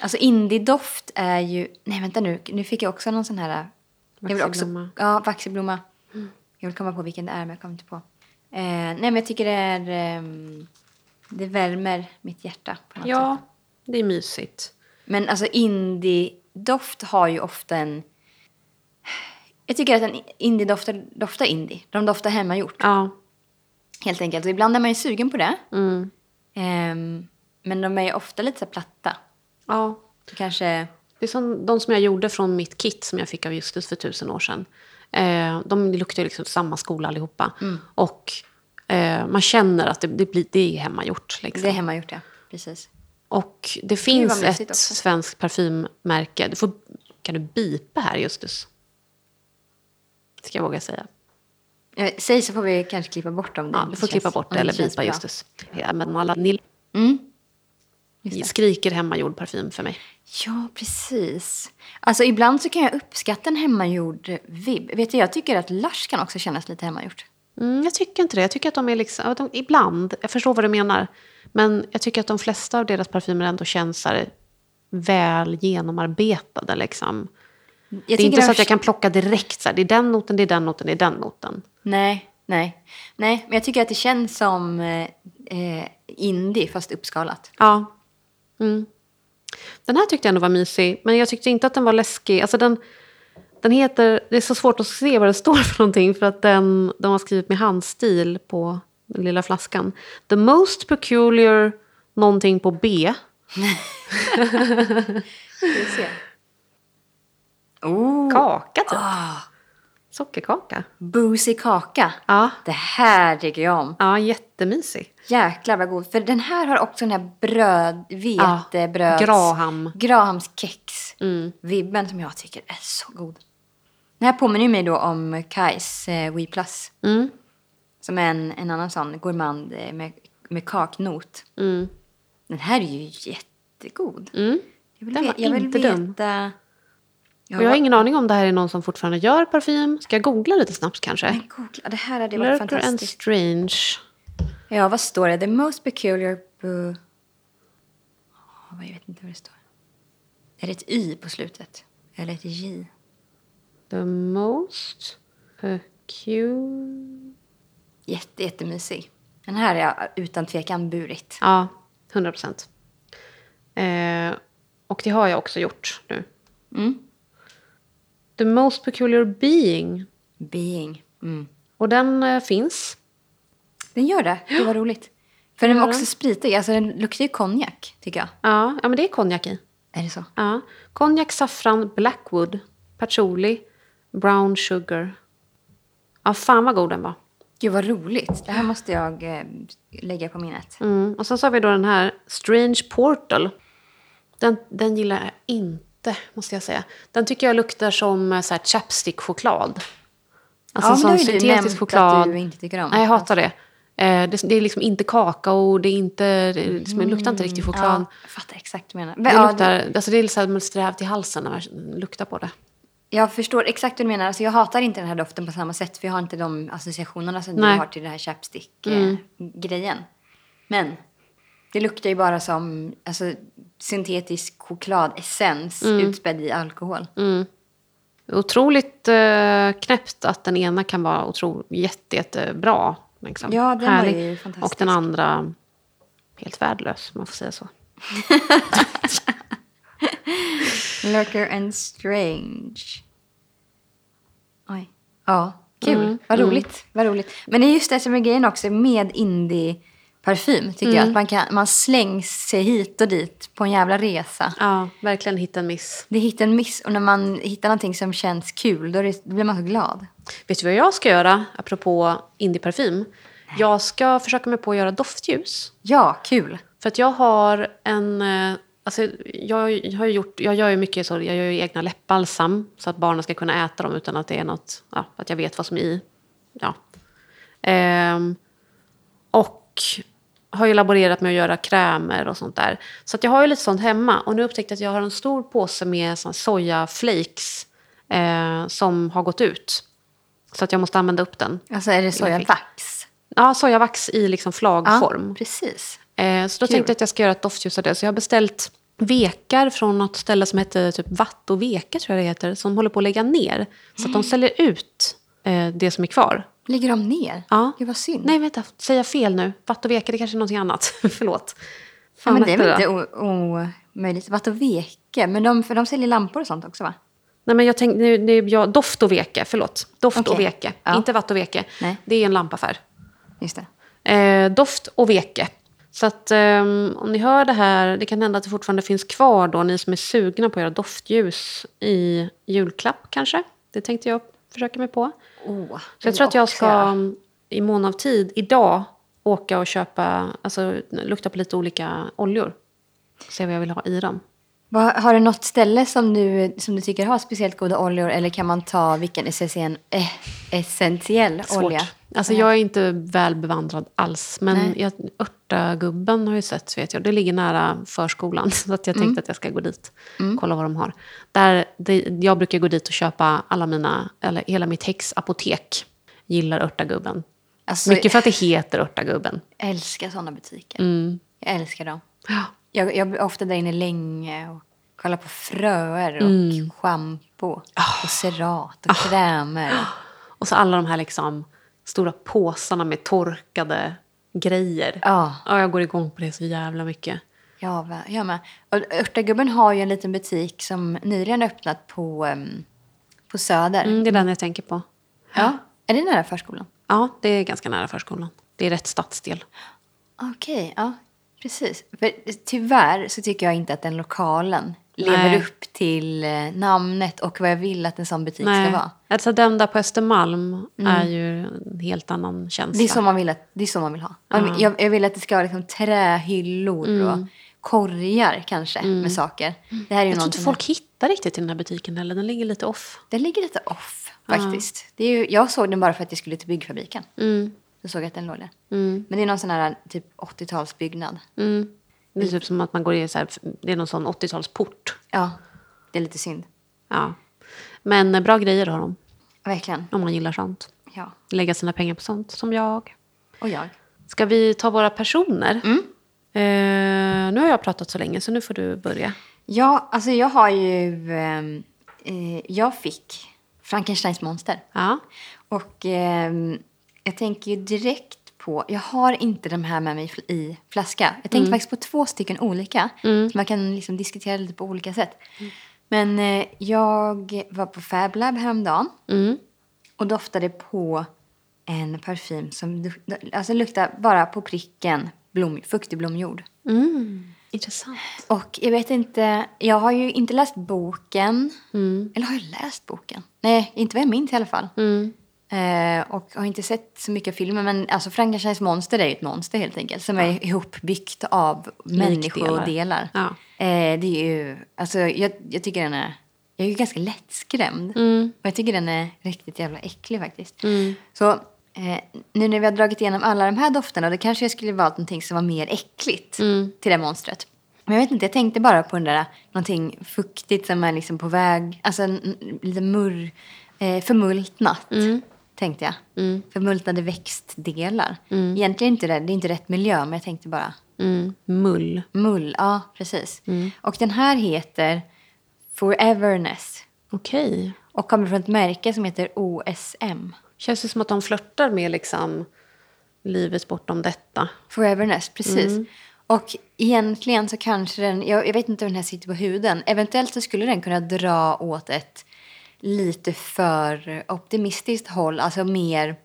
alltså indie-doft är ju, nej vänta nu, nu fick jag också någon sån här, Vaxigblomma. ja, vaxigblomma. Jag vill komma på vilken det är, men jag kommer inte på. Eh, nej, men jag tycker det är, ehm, det värmer mitt hjärta något sätt. Ja, det är mysigt. Men alltså indie-doft har ju ofta en... Jag tycker att en indie-doftar doftar indie. De doftar hemmagjort, Ja. helt enkelt. Och ibland är man ju sugen på det. Mm. Ehm, men de är ju ofta lite så platta. Ja. Kanske... Det är som de som jag gjorde från mitt kit som jag fick av Justus för tusen år sedan. Eh, de luktar ju liksom samma skola allihopa. Och eh, man känner att det, det, blir, det är hemmagjort. Liksom. Det är hemmagjort, ja. Precis. Och det finns mysigt ett också. svenskt parfymmärke. Du får, kan du bipa här Justus? Ska jag våga säga. Eh, Säg så får vi kanske klippa bort om det Ja, du får klippa bort det eller bipa. Justus. Ja, men alla, ni Mm. Skriker hemmagjord parfym för mig. Ja, precis. Alltså ibland så kan jag uppskatta en hemmagjord vibb. Vet du, jag tycker att Lush kan också kännas lite hemmagjort. Mm, jag tycker inte det. Jag tycker att de är liksom, de, ibland, jag förstår vad du menar. Men jag tycker att de flesta av deras parfymer ändå känns här, väl genomarbetade. Liksom. Jag det är inte så att jag kan plocka direkt. Så här, det är den noten, det är den noten, det är den noten. Nej, nej. Nej, men jag tycker att det känns som eh, eh, indie fast uppskalat. Ja. Mm. Den här tyckte jag ändå var mysig, men jag tyckte inte att den var läskig. Alltså den, den heter, det är så svårt att se vad det *laughs* står för någonting för att den, de har skrivit med handstil på den lilla flaskan. The most peculiar någonting på B. *laughs* Oh, Kaka typ. ah, Sockerkaka. boozy kaka. Ja. Det här tycker jag om. Ja, jättemysig. Jäklar vad god. För den här har också den här bröd, vetebröds... Graham. Grahams kex. Mm. Som jag tycker är så god. Den här påminner mig då om Kais eh, We Plus. Mm. Som är en, en annan sån gourmand eh, med, med kaknot. Mm. Den här är ju jättegod. Mm. Jag vill, Den var jag vill inte veta... dum. Ja, Och jag har ingen aning om det här är någon som fortfarande gör parfym. Ska jag googla lite snabbt kanske? Men googla, det här hade varit Lurker and fantastiskt. Strange. Ja, vad står det? The most peculiar... Bu... Jag vet inte vad det står. Är det ett Y på slutet? Eller ett J? The most peculiar... Jätte, jättemysig. Den här är jag utan tvekan burit. Ja, 100 procent. Eh, och det har jag också gjort nu. Mm. The most peculiar being. Being. Mm. Och den eh, finns. Den gör det. Det var *gasps* roligt. För den var också spritig. Alltså den luktar ju konjak, tycker jag. Ja, ja men det är konjak i. Är det så? Ja. Konjak, saffran, blackwood, patchouli, brown sugar. Ja, fan vad god den var. Gud, vad roligt. Det här måste jag eh, lägga på minnet. Mm. Och sen så har vi då den här Strange Portal. Den, den gillar jag inte, måste jag säga. Den tycker jag luktar som eh, så här chapstick-choklad. Alltså ja, sån men det syntetisk choklad. att du inte tycker om. Nej, jag hatar det. Eh, det. Det är liksom inte kakao, det, är inte, det, liksom, det luktar inte riktigt choklad. Ja, jag fattar exakt vad du menar. Det, Ja, luktar, alltså det är så här, man strävt i halsen när man luktar på det. Jag förstår exakt vad du menar. Alltså, jag hatar inte den här doften på samma sätt. För jag har inte de associationerna som Nej. du har till det här chapstick-grejen. Men det luktar ju bara som alltså, syntetisk chokladessens utspädd i alkohol. Otroligt eh, knäppt att den ena kan vara otro, jätte, jättebra. Liksom. Ja, den var Härlig. ju fantastisk. Och den andra helt värdelös, om man får säga så. *laughs* Lurker and Strange. Oj. Ja, kul. Mm, Vad roligt. Vad roligt. Men det är just det som är grejen också med indie parfym tycker Mm. jag. Att man, kan, man slängs sig hit och dit på en jävla resa. Ja, verkligen hitta en miss. Det är hit en miss och när man hittar någonting som känns kul då, det, då blir man så glad. Vet du vad jag ska göra, apropå indieparfym? Jag ska försöka mig på att göra doftljus. Ja, kul. För att jag har en... eh, Alltså jag, har gjort, jag gör ju mycket så, jag gör ju egna läppbalsam så att barnen ska kunna äta dem utan att det är något, ja, att jag vet vad som är i. Ja. Ehm, och har ju laborerat med att göra krämer och sånt där. Så att jag har ju lite sånt hemma. Och nu upptäckte jag att jag har en stor påse med sojaflakes eh, som har gått ut. Så att jag måste använda upp den. Alltså är det sojavax? Ja, sojavax i liksom flagform. Ja, precis. Eh, så då Kul. tänkte jag att jag ska göra ett doftljus av det. Så jag har beställt vekar från något ställe som heter typ Vatt och Veka tror jag det heter. Som håller på att lägga ner. Så att de säljer ut eh, det som är kvar. Ligger de ner? Ja. Gud vad synd. Nej, vänta. Säger jag fel nu? Vatt och Veka, det kanske är någonting annat. *laughs* Förlåt. ja, Fan, men det är väl inte omöjligt. Vatt och veke. Men de, för de säljer lampor och sånt också va? Nej, men jag tänkte, nu, nu, jag, doft och veke, förlåt. Doft och Okej. veke, Ja. inte vatt och veke. Nej. Det är en lampaffär. Just det. Eh, doft och veke. Så att ehm, om ni hör det här, det kan hända att det fortfarande finns kvar då, ni som är sugna på att göra doftljus i julklapp kanske. Det tänkte jag försöka mig på. Oh, Så jag tror att jag ska i mån av tid idag åka och köpa, alltså lukta på lite olika oljor. Se vad jag vill ha i dem. Har du något ställe som du, som du tycker har speciellt goda oljor eller kan man ta vilken essentiell, eh, essentiell Svårt. olja? Alltså jag är inte väl bevandrad alls. Men Nej. jag, örtagubben har ju sett, vet jag. Det ligger nära förskolan. *laughs* Så att jag Mm. tänkte att jag ska gå dit. Kolla vad de har. Där, det, jag brukar gå dit och köpa alla mina, eller hela mitt häxapotek. Gillar örtagubben. Alltså, Mycket för att det heter örtagubben. Jag älskar sådana butiker. Mm. Jag älskar dem. Ja. Jag, jag blir ofta där inne länge och kollar på fröer och Mm. schampo Ah. och cerat och krämer. Och så alla de här liksom stora påsarna med torkade grejer. Ja. Ja, jag går igång på det så jävla mycket. Ja, jag med. Och Örtagubben har ju en liten butik som nyligen öppnat på, em, på Söder. Mm, det är den jag tänker på. Ja. Är det nära förskolan? Ja, det är ganska nära förskolan. Det är rätt stadsdel. Okej, ja. Precis. För tyvärr så tycker jag inte att den lokalen lever Nej. upp till eh, namnet och vad jag vill att en sån butik ska vara. Alltså där på Östermalm är ju en helt annan känsla. Det är så man vill, att, det är så man vill ha. Man- Jag, jag vill att det ska vara liksom trähyllor Mm. och korgar kanske med saker. Det här är jag tror inte folk hittar riktigt till den här butiken heller. Den ligger lite off. Den ligger lite off faktiskt. Det är ju, jag såg den bara för att jag skulle till byggfabriken. Mm. Så såg jag att den låg där. Mm. Men det är någon sån här typ 80-talsbyggnad. Mm. Det är typ som att man går i så här, det är någon sån 80-talsport. Ja, det är lite synd. Ja. Men eh, bra grejer har de, Verkligen. om man gillar sånt. Ja. Lägga sina pengar på sånt, som jag. Och jag. Ska vi ta våra personer? Mm. Eh, nu har jag pratat så länge, så nu får du börja. Ja, alltså jag har ju... ehm, eh, jag fick Frankensteins monster. Ja. Och ehm, jag tänker ju direkt på... Jag har inte de här med mig i fl- i flaska. Jag tänkte faktiskt på två stycken olika. Så man kan liksom diskutera lite på olika sätt. Men eh, jag var på Fab Lab häromdagen. Mm. Och doftade på en parfym som alltså luktar bara på pricken blom, fuktig blomjord. Mm. Intressant. Och jag vet inte, jag har ju inte läst boken. Mm. Eller har jag läst boken? Nej, inte vad jag minns i alla fall. Mm. Eh, och har inte sett så mycket av filmen. Men alltså Frankensteins monster är ju ett monster helt enkelt. Som är ihopbyggt av människodelar. Ja. Eh, det är ju, alltså jag, jag tycker den är, jag är ju ganska lättskrämd. Mm. Och jag tycker den är riktigt jävla äcklig faktiskt. Mm. Så eh, nu när vi har dragit igenom alla de här dofterna, då kanske jag skulle valt någonting som var mer äckligt Mm. till det monstret. Men jag vet inte, jag tänkte bara på den där, någonting fuktigt som är liksom på väg, alltså lite murr, eh, förmultnat. Tänkte jag. Mm. Förmultnade växtdelar. Egentligen inte det, det är inte rätt miljö, men jag tänkte bara Mm. Mull. mull. Ja, precis. Och den här heter Foreverness. Okej. Och kommer från ett märke som heter OSM. Känns det som att de flörtar med liksom livet bortom detta. Foreverness, precis. Och egentligen så kanske den, jag, jag vet inte hur den här sitter på huden. Eventuellt så skulle den kunna dra åt ett lite för optimistiskt håll, alltså mer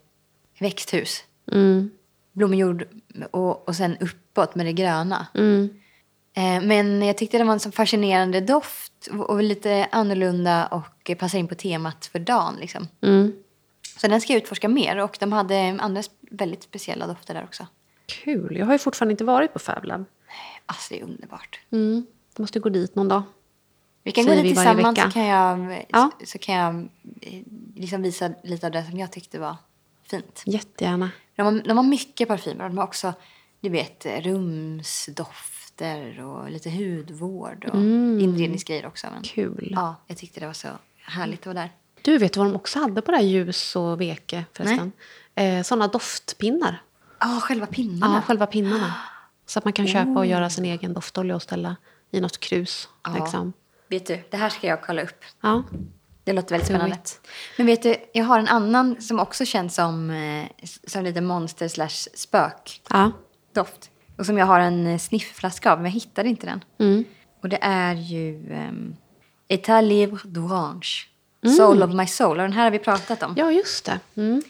växthus. Mm. blommjord och, och sen uppåt med det gröna. Mm. Eh, men jag tyckte det var en så fascinerande doft och, och lite annorlunda och passar in på temat för dagen. Liksom. Mm. Så den ska jag utforska mer och de hade andra väldigt speciella dofter där också. Kul. Jag har ju fortfarande inte varit på Fab Lab. Alltså det är underbart. Mm. Måste gå dit någon dag. Vi kan gå dit tillsammans så kan jag, Ja. så, så kan jag eh, liksom visa lite av det som jag tyckte var fint. Jättegärna. De har, de har mycket parfymer och de har också du vet, rumsdofter och lite hudvård och inredningsgrejer också. Men, Kul. Ja, jag tyckte det var så härligt att vara där. Du, vet vad de också hade på det här ljus och veke förresten? Eh, sådana doftpinnar. Ja, själva pinnarna. Ja, själva pinnarna. Så att man kan köpa och göra sin egen doftolja och ställa i något krus. Ja. Liksom. Vet du, det här ska jag kolla upp. Ja. Det låter väldigt spännande. Men vet du, jag har en annan som också känns som, eh, som lite monster slash spök Ja. doft. Och som jag har en eh, sniffflaska av, men jag hittade inte den. Mm. Och det är ju um, Etat Libre d'Orange. Mm. Soul of my soul. Och den här har vi pratat om. ja, just det. Mm.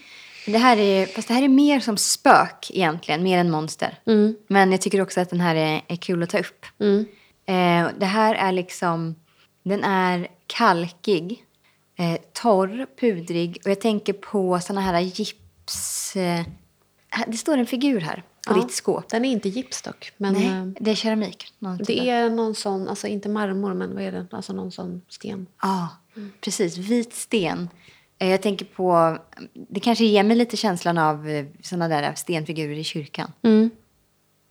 Det här är, fast det här är mer som spök egentligen, mer än monster. Mm. Men jag tycker också att den här är, är kul att ta upp. Mm. Eh, det här är liksom, den är kalkig, eh, torr, pudrig och jag tänker på såna här gips... Eh, det står en figur här på Ja. ditt skåp. Den är inte gips dock. Men Nej, eh, det är keramik. typ det av- är någon sån, alltså inte marmor, men vad är det? Alltså någon sån sten. Ja, precis. Vit sten. Eh, Jag tänker på, det kanske ger mig lite känslan av eh, såna där stenfigurer i kyrkan. Mm.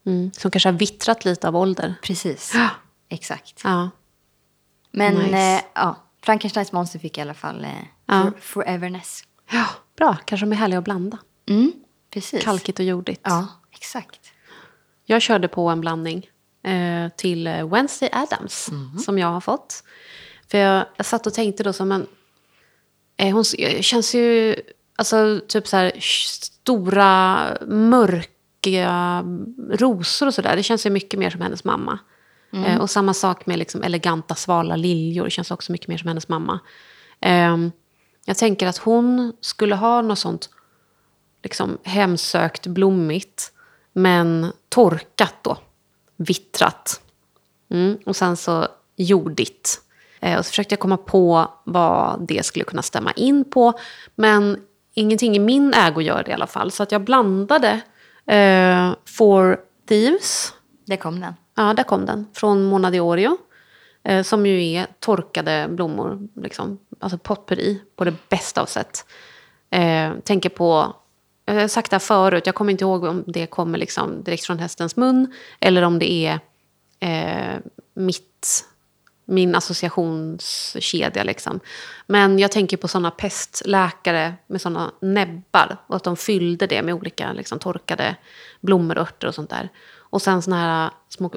Mm. Som kanske har vittrat lite av ålder. Precis, Ja. exakt. Ja. Men Nice. eh, ja, Frankensteins monster fick i alla fall eh, Ja. for, foreverness. ja, bra. Kanske de är härliga och blanda. Mm, precis. Kalkigt och jordigt. Ja, exakt. Jag körde på en blandning eh, till eh, Wednesday Adams som jag har fått. För jag, jag satt och tänkte då som en... Eh, hon eh, känns ju... Alltså typ så här stora, mörka rosor och sådär. Det känns ju mycket mer som hennes mamma. Eh, och samma sak med liksom eleganta svala liljor. Det känns också mycket mer som hennes mamma. Ehm, jag tänker att hon skulle ha något sånt liksom hemsökt blommigt. Men torkat då. Vittrat. Mm. Och sen så jordigt. Eh, och så försökte jag komma på vad det skulle kunna stämma in på. Men ingenting i min ägo gör det i alla fall. Så att jag blandade eh, For Thieves. Där kom den. Ja, där kom den. Från Mona Diorio. Eh, som ju är torkade blommor. Liksom. Alltså potpurri på det bästa av sätt. Eh, tänker på, jag har sagt det här förut, jag kommer inte ihåg om det kommer liksom direkt från hästens mun. Eller om det är eh, mitt, min associationskedja. Liksom. Men jag tänker på sådana pestläkare med sådana näbbar. Och att de fyllde det med olika liksom, torkade blommor och örter och sånt där. Och sen såna här små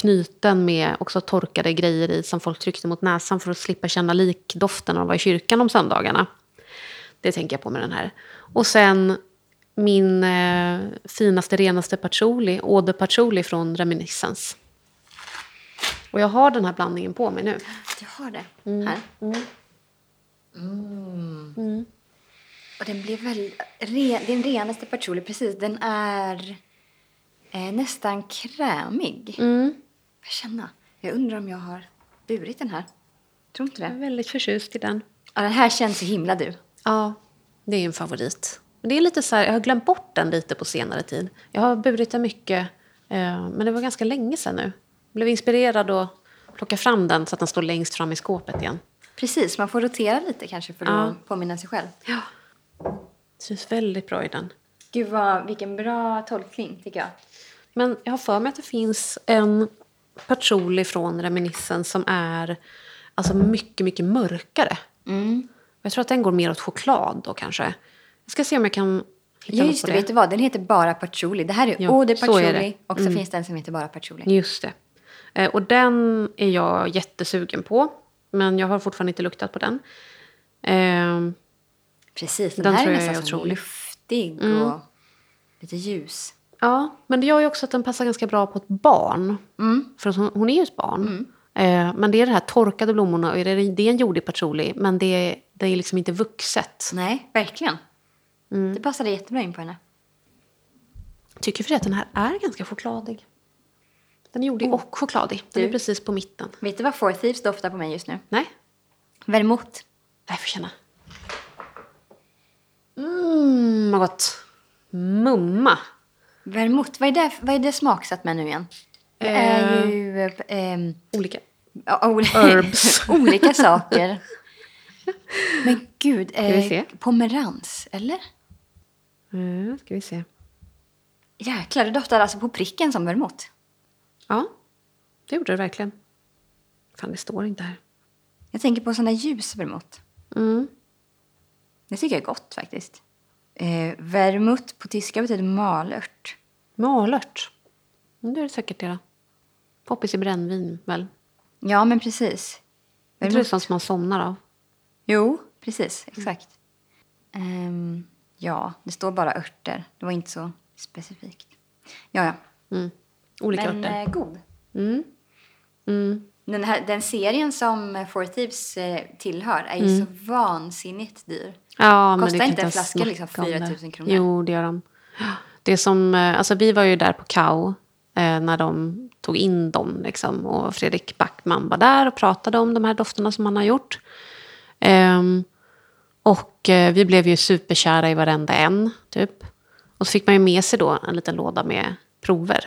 knyten med också torkade grejer i som folk tryckte mot näsan för att slippa känna likdoften när de var i kyrkan om söndagarna. Det tänker jag på med den här. Och sen min eh, finaste, renaste patchouli, Eau de patchouli från Reminiscence. Och jag har den här blandningen på mig nu. Du har det här. Mm. Och den blir väl... Re, den renaste patchouli, precis. Den är eh, nästan krämig. Mm. Jag känna. Jag undrar om jag har burit den här. Tror inte Jag är det. väldigt förtjust i den. Ja, den här känns så himla du. Ja, det är en favorit. Men Det är lite så här, jag har glömt bort den lite på senare tid. Jag har burit den mycket, eh, men det var ganska länge sedan nu. Jag blev inspirerad att plocka fram den så att den står längst fram i skåpet igen. Precis, man får rotera lite kanske för att Ja. påminna sig själv. Ja. Trivs väldigt bra i den. Gud, vad, vilken bra tolkning tycker jag. Men jag har för mig att det finns en patchouli från Reminiscence som är alltså mycket, mycket mörkare. Mm. Jag tror att den går mer åt choklad då kanske. Jag ska se om jag kan hitta just det, det. vet du vad? Den heter bara patchouli. Det här är Ja, Eau de så är patchouli det. Mm. och så finns det en som heter bara patchouli. Just det. Eh, och den är jag jättesugen på. Men jag har fortfarande inte luktat på den. Eh, Precis, den, Den här tror är jag är nästan otrolig. luftig Mm. och lite ljus. Ja, men det gör ju också att den passar ganska bra på ett barn. Mm. För hon, hon är ju ett barn. Eh, men det är det här torkade blommorna. Och det är, det är en jordig patchouli. Men det, är- det är liksom inte vuxet. Nej, verkligen. Mm. Det passade jättebra in på henne. Tycker för att den här är ganska chokladig. Den är jordig och chokladig. Den är Du. precis på mitten. Vet du vad Four Thieves doftar på mig just nu? Nej, Vermouth. jag får känna. Mmm, vad gott. Mumma. Vermouth, vad är det, vad är det smaksatt med nu igen? Det är ju... eh, Olika. *laughs* Herbs. *laughs* olika saker. Men gud, vi eh, pomerans, eller? Mm, ska vi se. Jäklar, det doftar alltså på pricken som vermouth. Ja, det gjorde det verkligen. Fan, det står inte här. Jag tänker på där ljus vermouth. Mm. Det tycker jag är gott faktiskt. Eh, vermouth på tyska betyder malört. Malört. Mm, det är det säkert det. Poppis i brännvin väl? Ja, men precis. Tror det är sånt som man somnar av. Jo, precis. Exakt. Ehm, ja, det står bara örter. Det var inte så specifikt. Ja, ja. Mm. Olika Men örter. eh, god. Mm. Mm. Den, här, den serien som Four Thieves eh, tillhör är ju så vansinnigt dyr. Ja, Kostar inte en flaska liksom om 4 det. 000 kronor? Jo, det gör de. Det som, eh, alltså vi var ju där på KAO eh, när de tog in dem. Liksom, och Fredrik Backman var där och pratade om de här dofterna som han har gjort. Ehm, och eh, vi blev ju superkära i varenda en, typ. Och så fick man ju med sig då en liten låda med prover.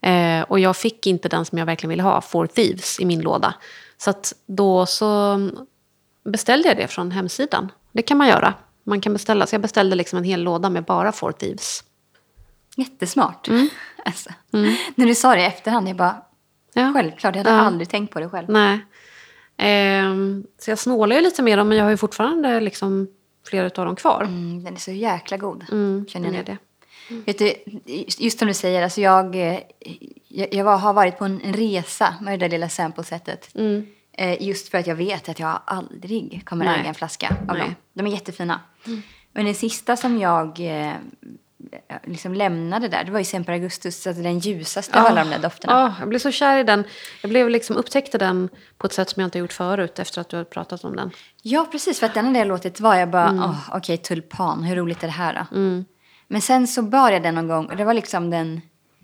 Eh, och jag fick inte den som jag verkligen ville ha, Four Thieves, i min låda. Så då så beställde jag det från hemsidan. Det kan man göra. Man kan beställa. Så jag beställde liksom en hel låda med bara Four Thieves. Jättesmart. Mm. *laughs* Alltså. När du sa det i efterhand, jag bara... Ja. Självklart, jag hade Ja. aldrig tänkt på det själv. Nej. Ehm, så jag snålar ju lite med dem, men jag har ju fortfarande liksom flera av dem kvar. Mm, den är så jäkla god, Mm, känner jag den det. Vet du, just som du säger, alltså jag, eh, jag, jag var, har varit på en, en resa med det där lilla samplesättet. Mm. Eh, just för att jag vet att jag aldrig kommer Nej. äga en flaska av Nej. dem. De är jättefina. Men den sista som jag eh, liksom lämnade där, det var ju Semper Augustus, alltså den ljusaste av alla de där dofterna. Ja, jag blev så kär i den. Jag blev liksom, upptäckte den på ett sätt som jag inte gjort förut efter att du har pratat om den. Ja, precis. För att den hade jag låtit vara. Jag bara, Mm. åh, okej, tulpan, hur roligt är det här då? Men sen så bar jag den någon gång och det var liksom den,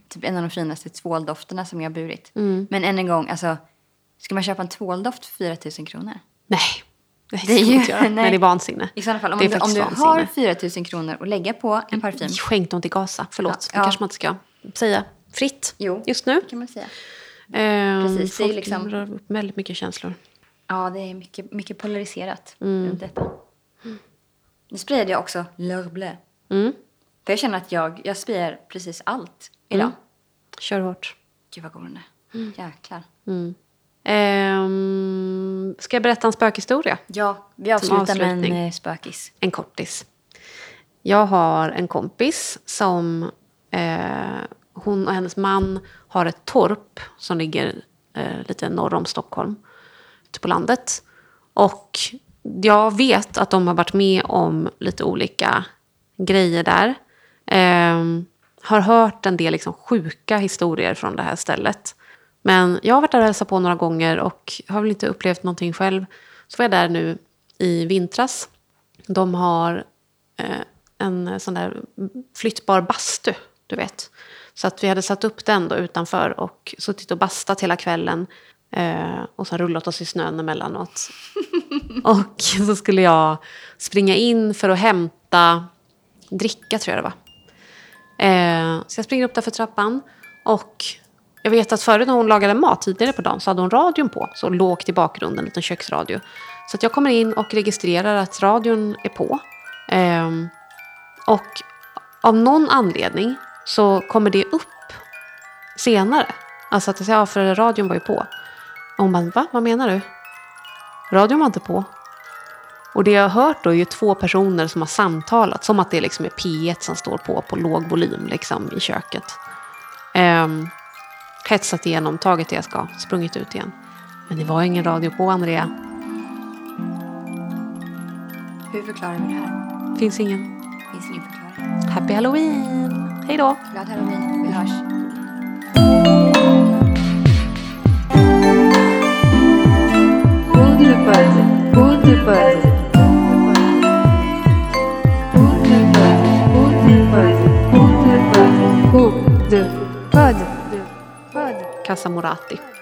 typ en av de finaste tvåldofterna som jag har burit. Mm. Men än en gång, alltså, ska man köpa en tvåldoft för 4 000 kronor? Nej, det, Det är ska ju- inte göra. nej. Nej, det är vansinne. I sådana fall, om, det är du, om du vansinne. har 4 000 kronor att lägga på en parfym, Skänk dem till Gaza, förlåt. Ja. Det kanske man inte ska säga fritt Jo. just nu. kan man säga. Ehm, Precis, det är folk liksom- rör upp väldigt mycket känslor. Ja, det är mycket, mycket polariserat Mm. runt detta. Nu sprayade jag också L'Heure Bleu. Mm. För jag känner att jag, jag sprayar precis allt idag. Mm. Kör hårt. Gud vad god den Mm. är. Jäklar. Ehm, ska jag berätta en spökhistoria? Ja, vi avslutar med en eh, spökis. En kortis. Jag har en kompis som... Eh, hon och hennes man har ett torp som ligger eh, lite norr om Stockholm. Ute på landet. Och jag vet att de har varit med om lite olika grejer där. Eh, har hört en del liksom sjuka historier från det här stället. Men jag har varit där och hälsat på några gånger och har väl inte upplevt någonting själv. Så var jag där nu i vintras. De har eh, en sån där flyttbar bastu, du vet. Så att vi hade satt upp den då utanför och suttit och bastat hela kvällen. Eh, och sen rullat oss i snön emellanåt. *laughs* och så skulle jag springa in för att hämta dricka, tror jag det var. Eh, så jag springer upp där för trappan. Och jag vet att förut när hon lagade mat tidigare på dagen så hade hon radion på. Så lågt i bakgrunden, en liten köksradio. Så att jag kommer in och registrerar att radion är på. Eh, och av någon anledning så kommer det upp senare. Alltså att jag säger, ja för radion var ju på. Och hon bara, va? Vad menar du? Radion var inte på. Och det jag har hört då är ju två personer som har samtalat. Som att det liksom är P1 som står på på låg volym liksom, i köket. Um, hetsat igenom, tagit det jag ska, sprungit ut igen. Men det var ingen radio på, Andrea. Hur förklarar vi det här? Finns ingen. Finns ingen förklaring. Happy Halloween! Hej då! Glad halloween. Vi hörs. Poddbuzz, poddbuzz. Contrepod. Contrepod. Pod. Pod. Kassamorati.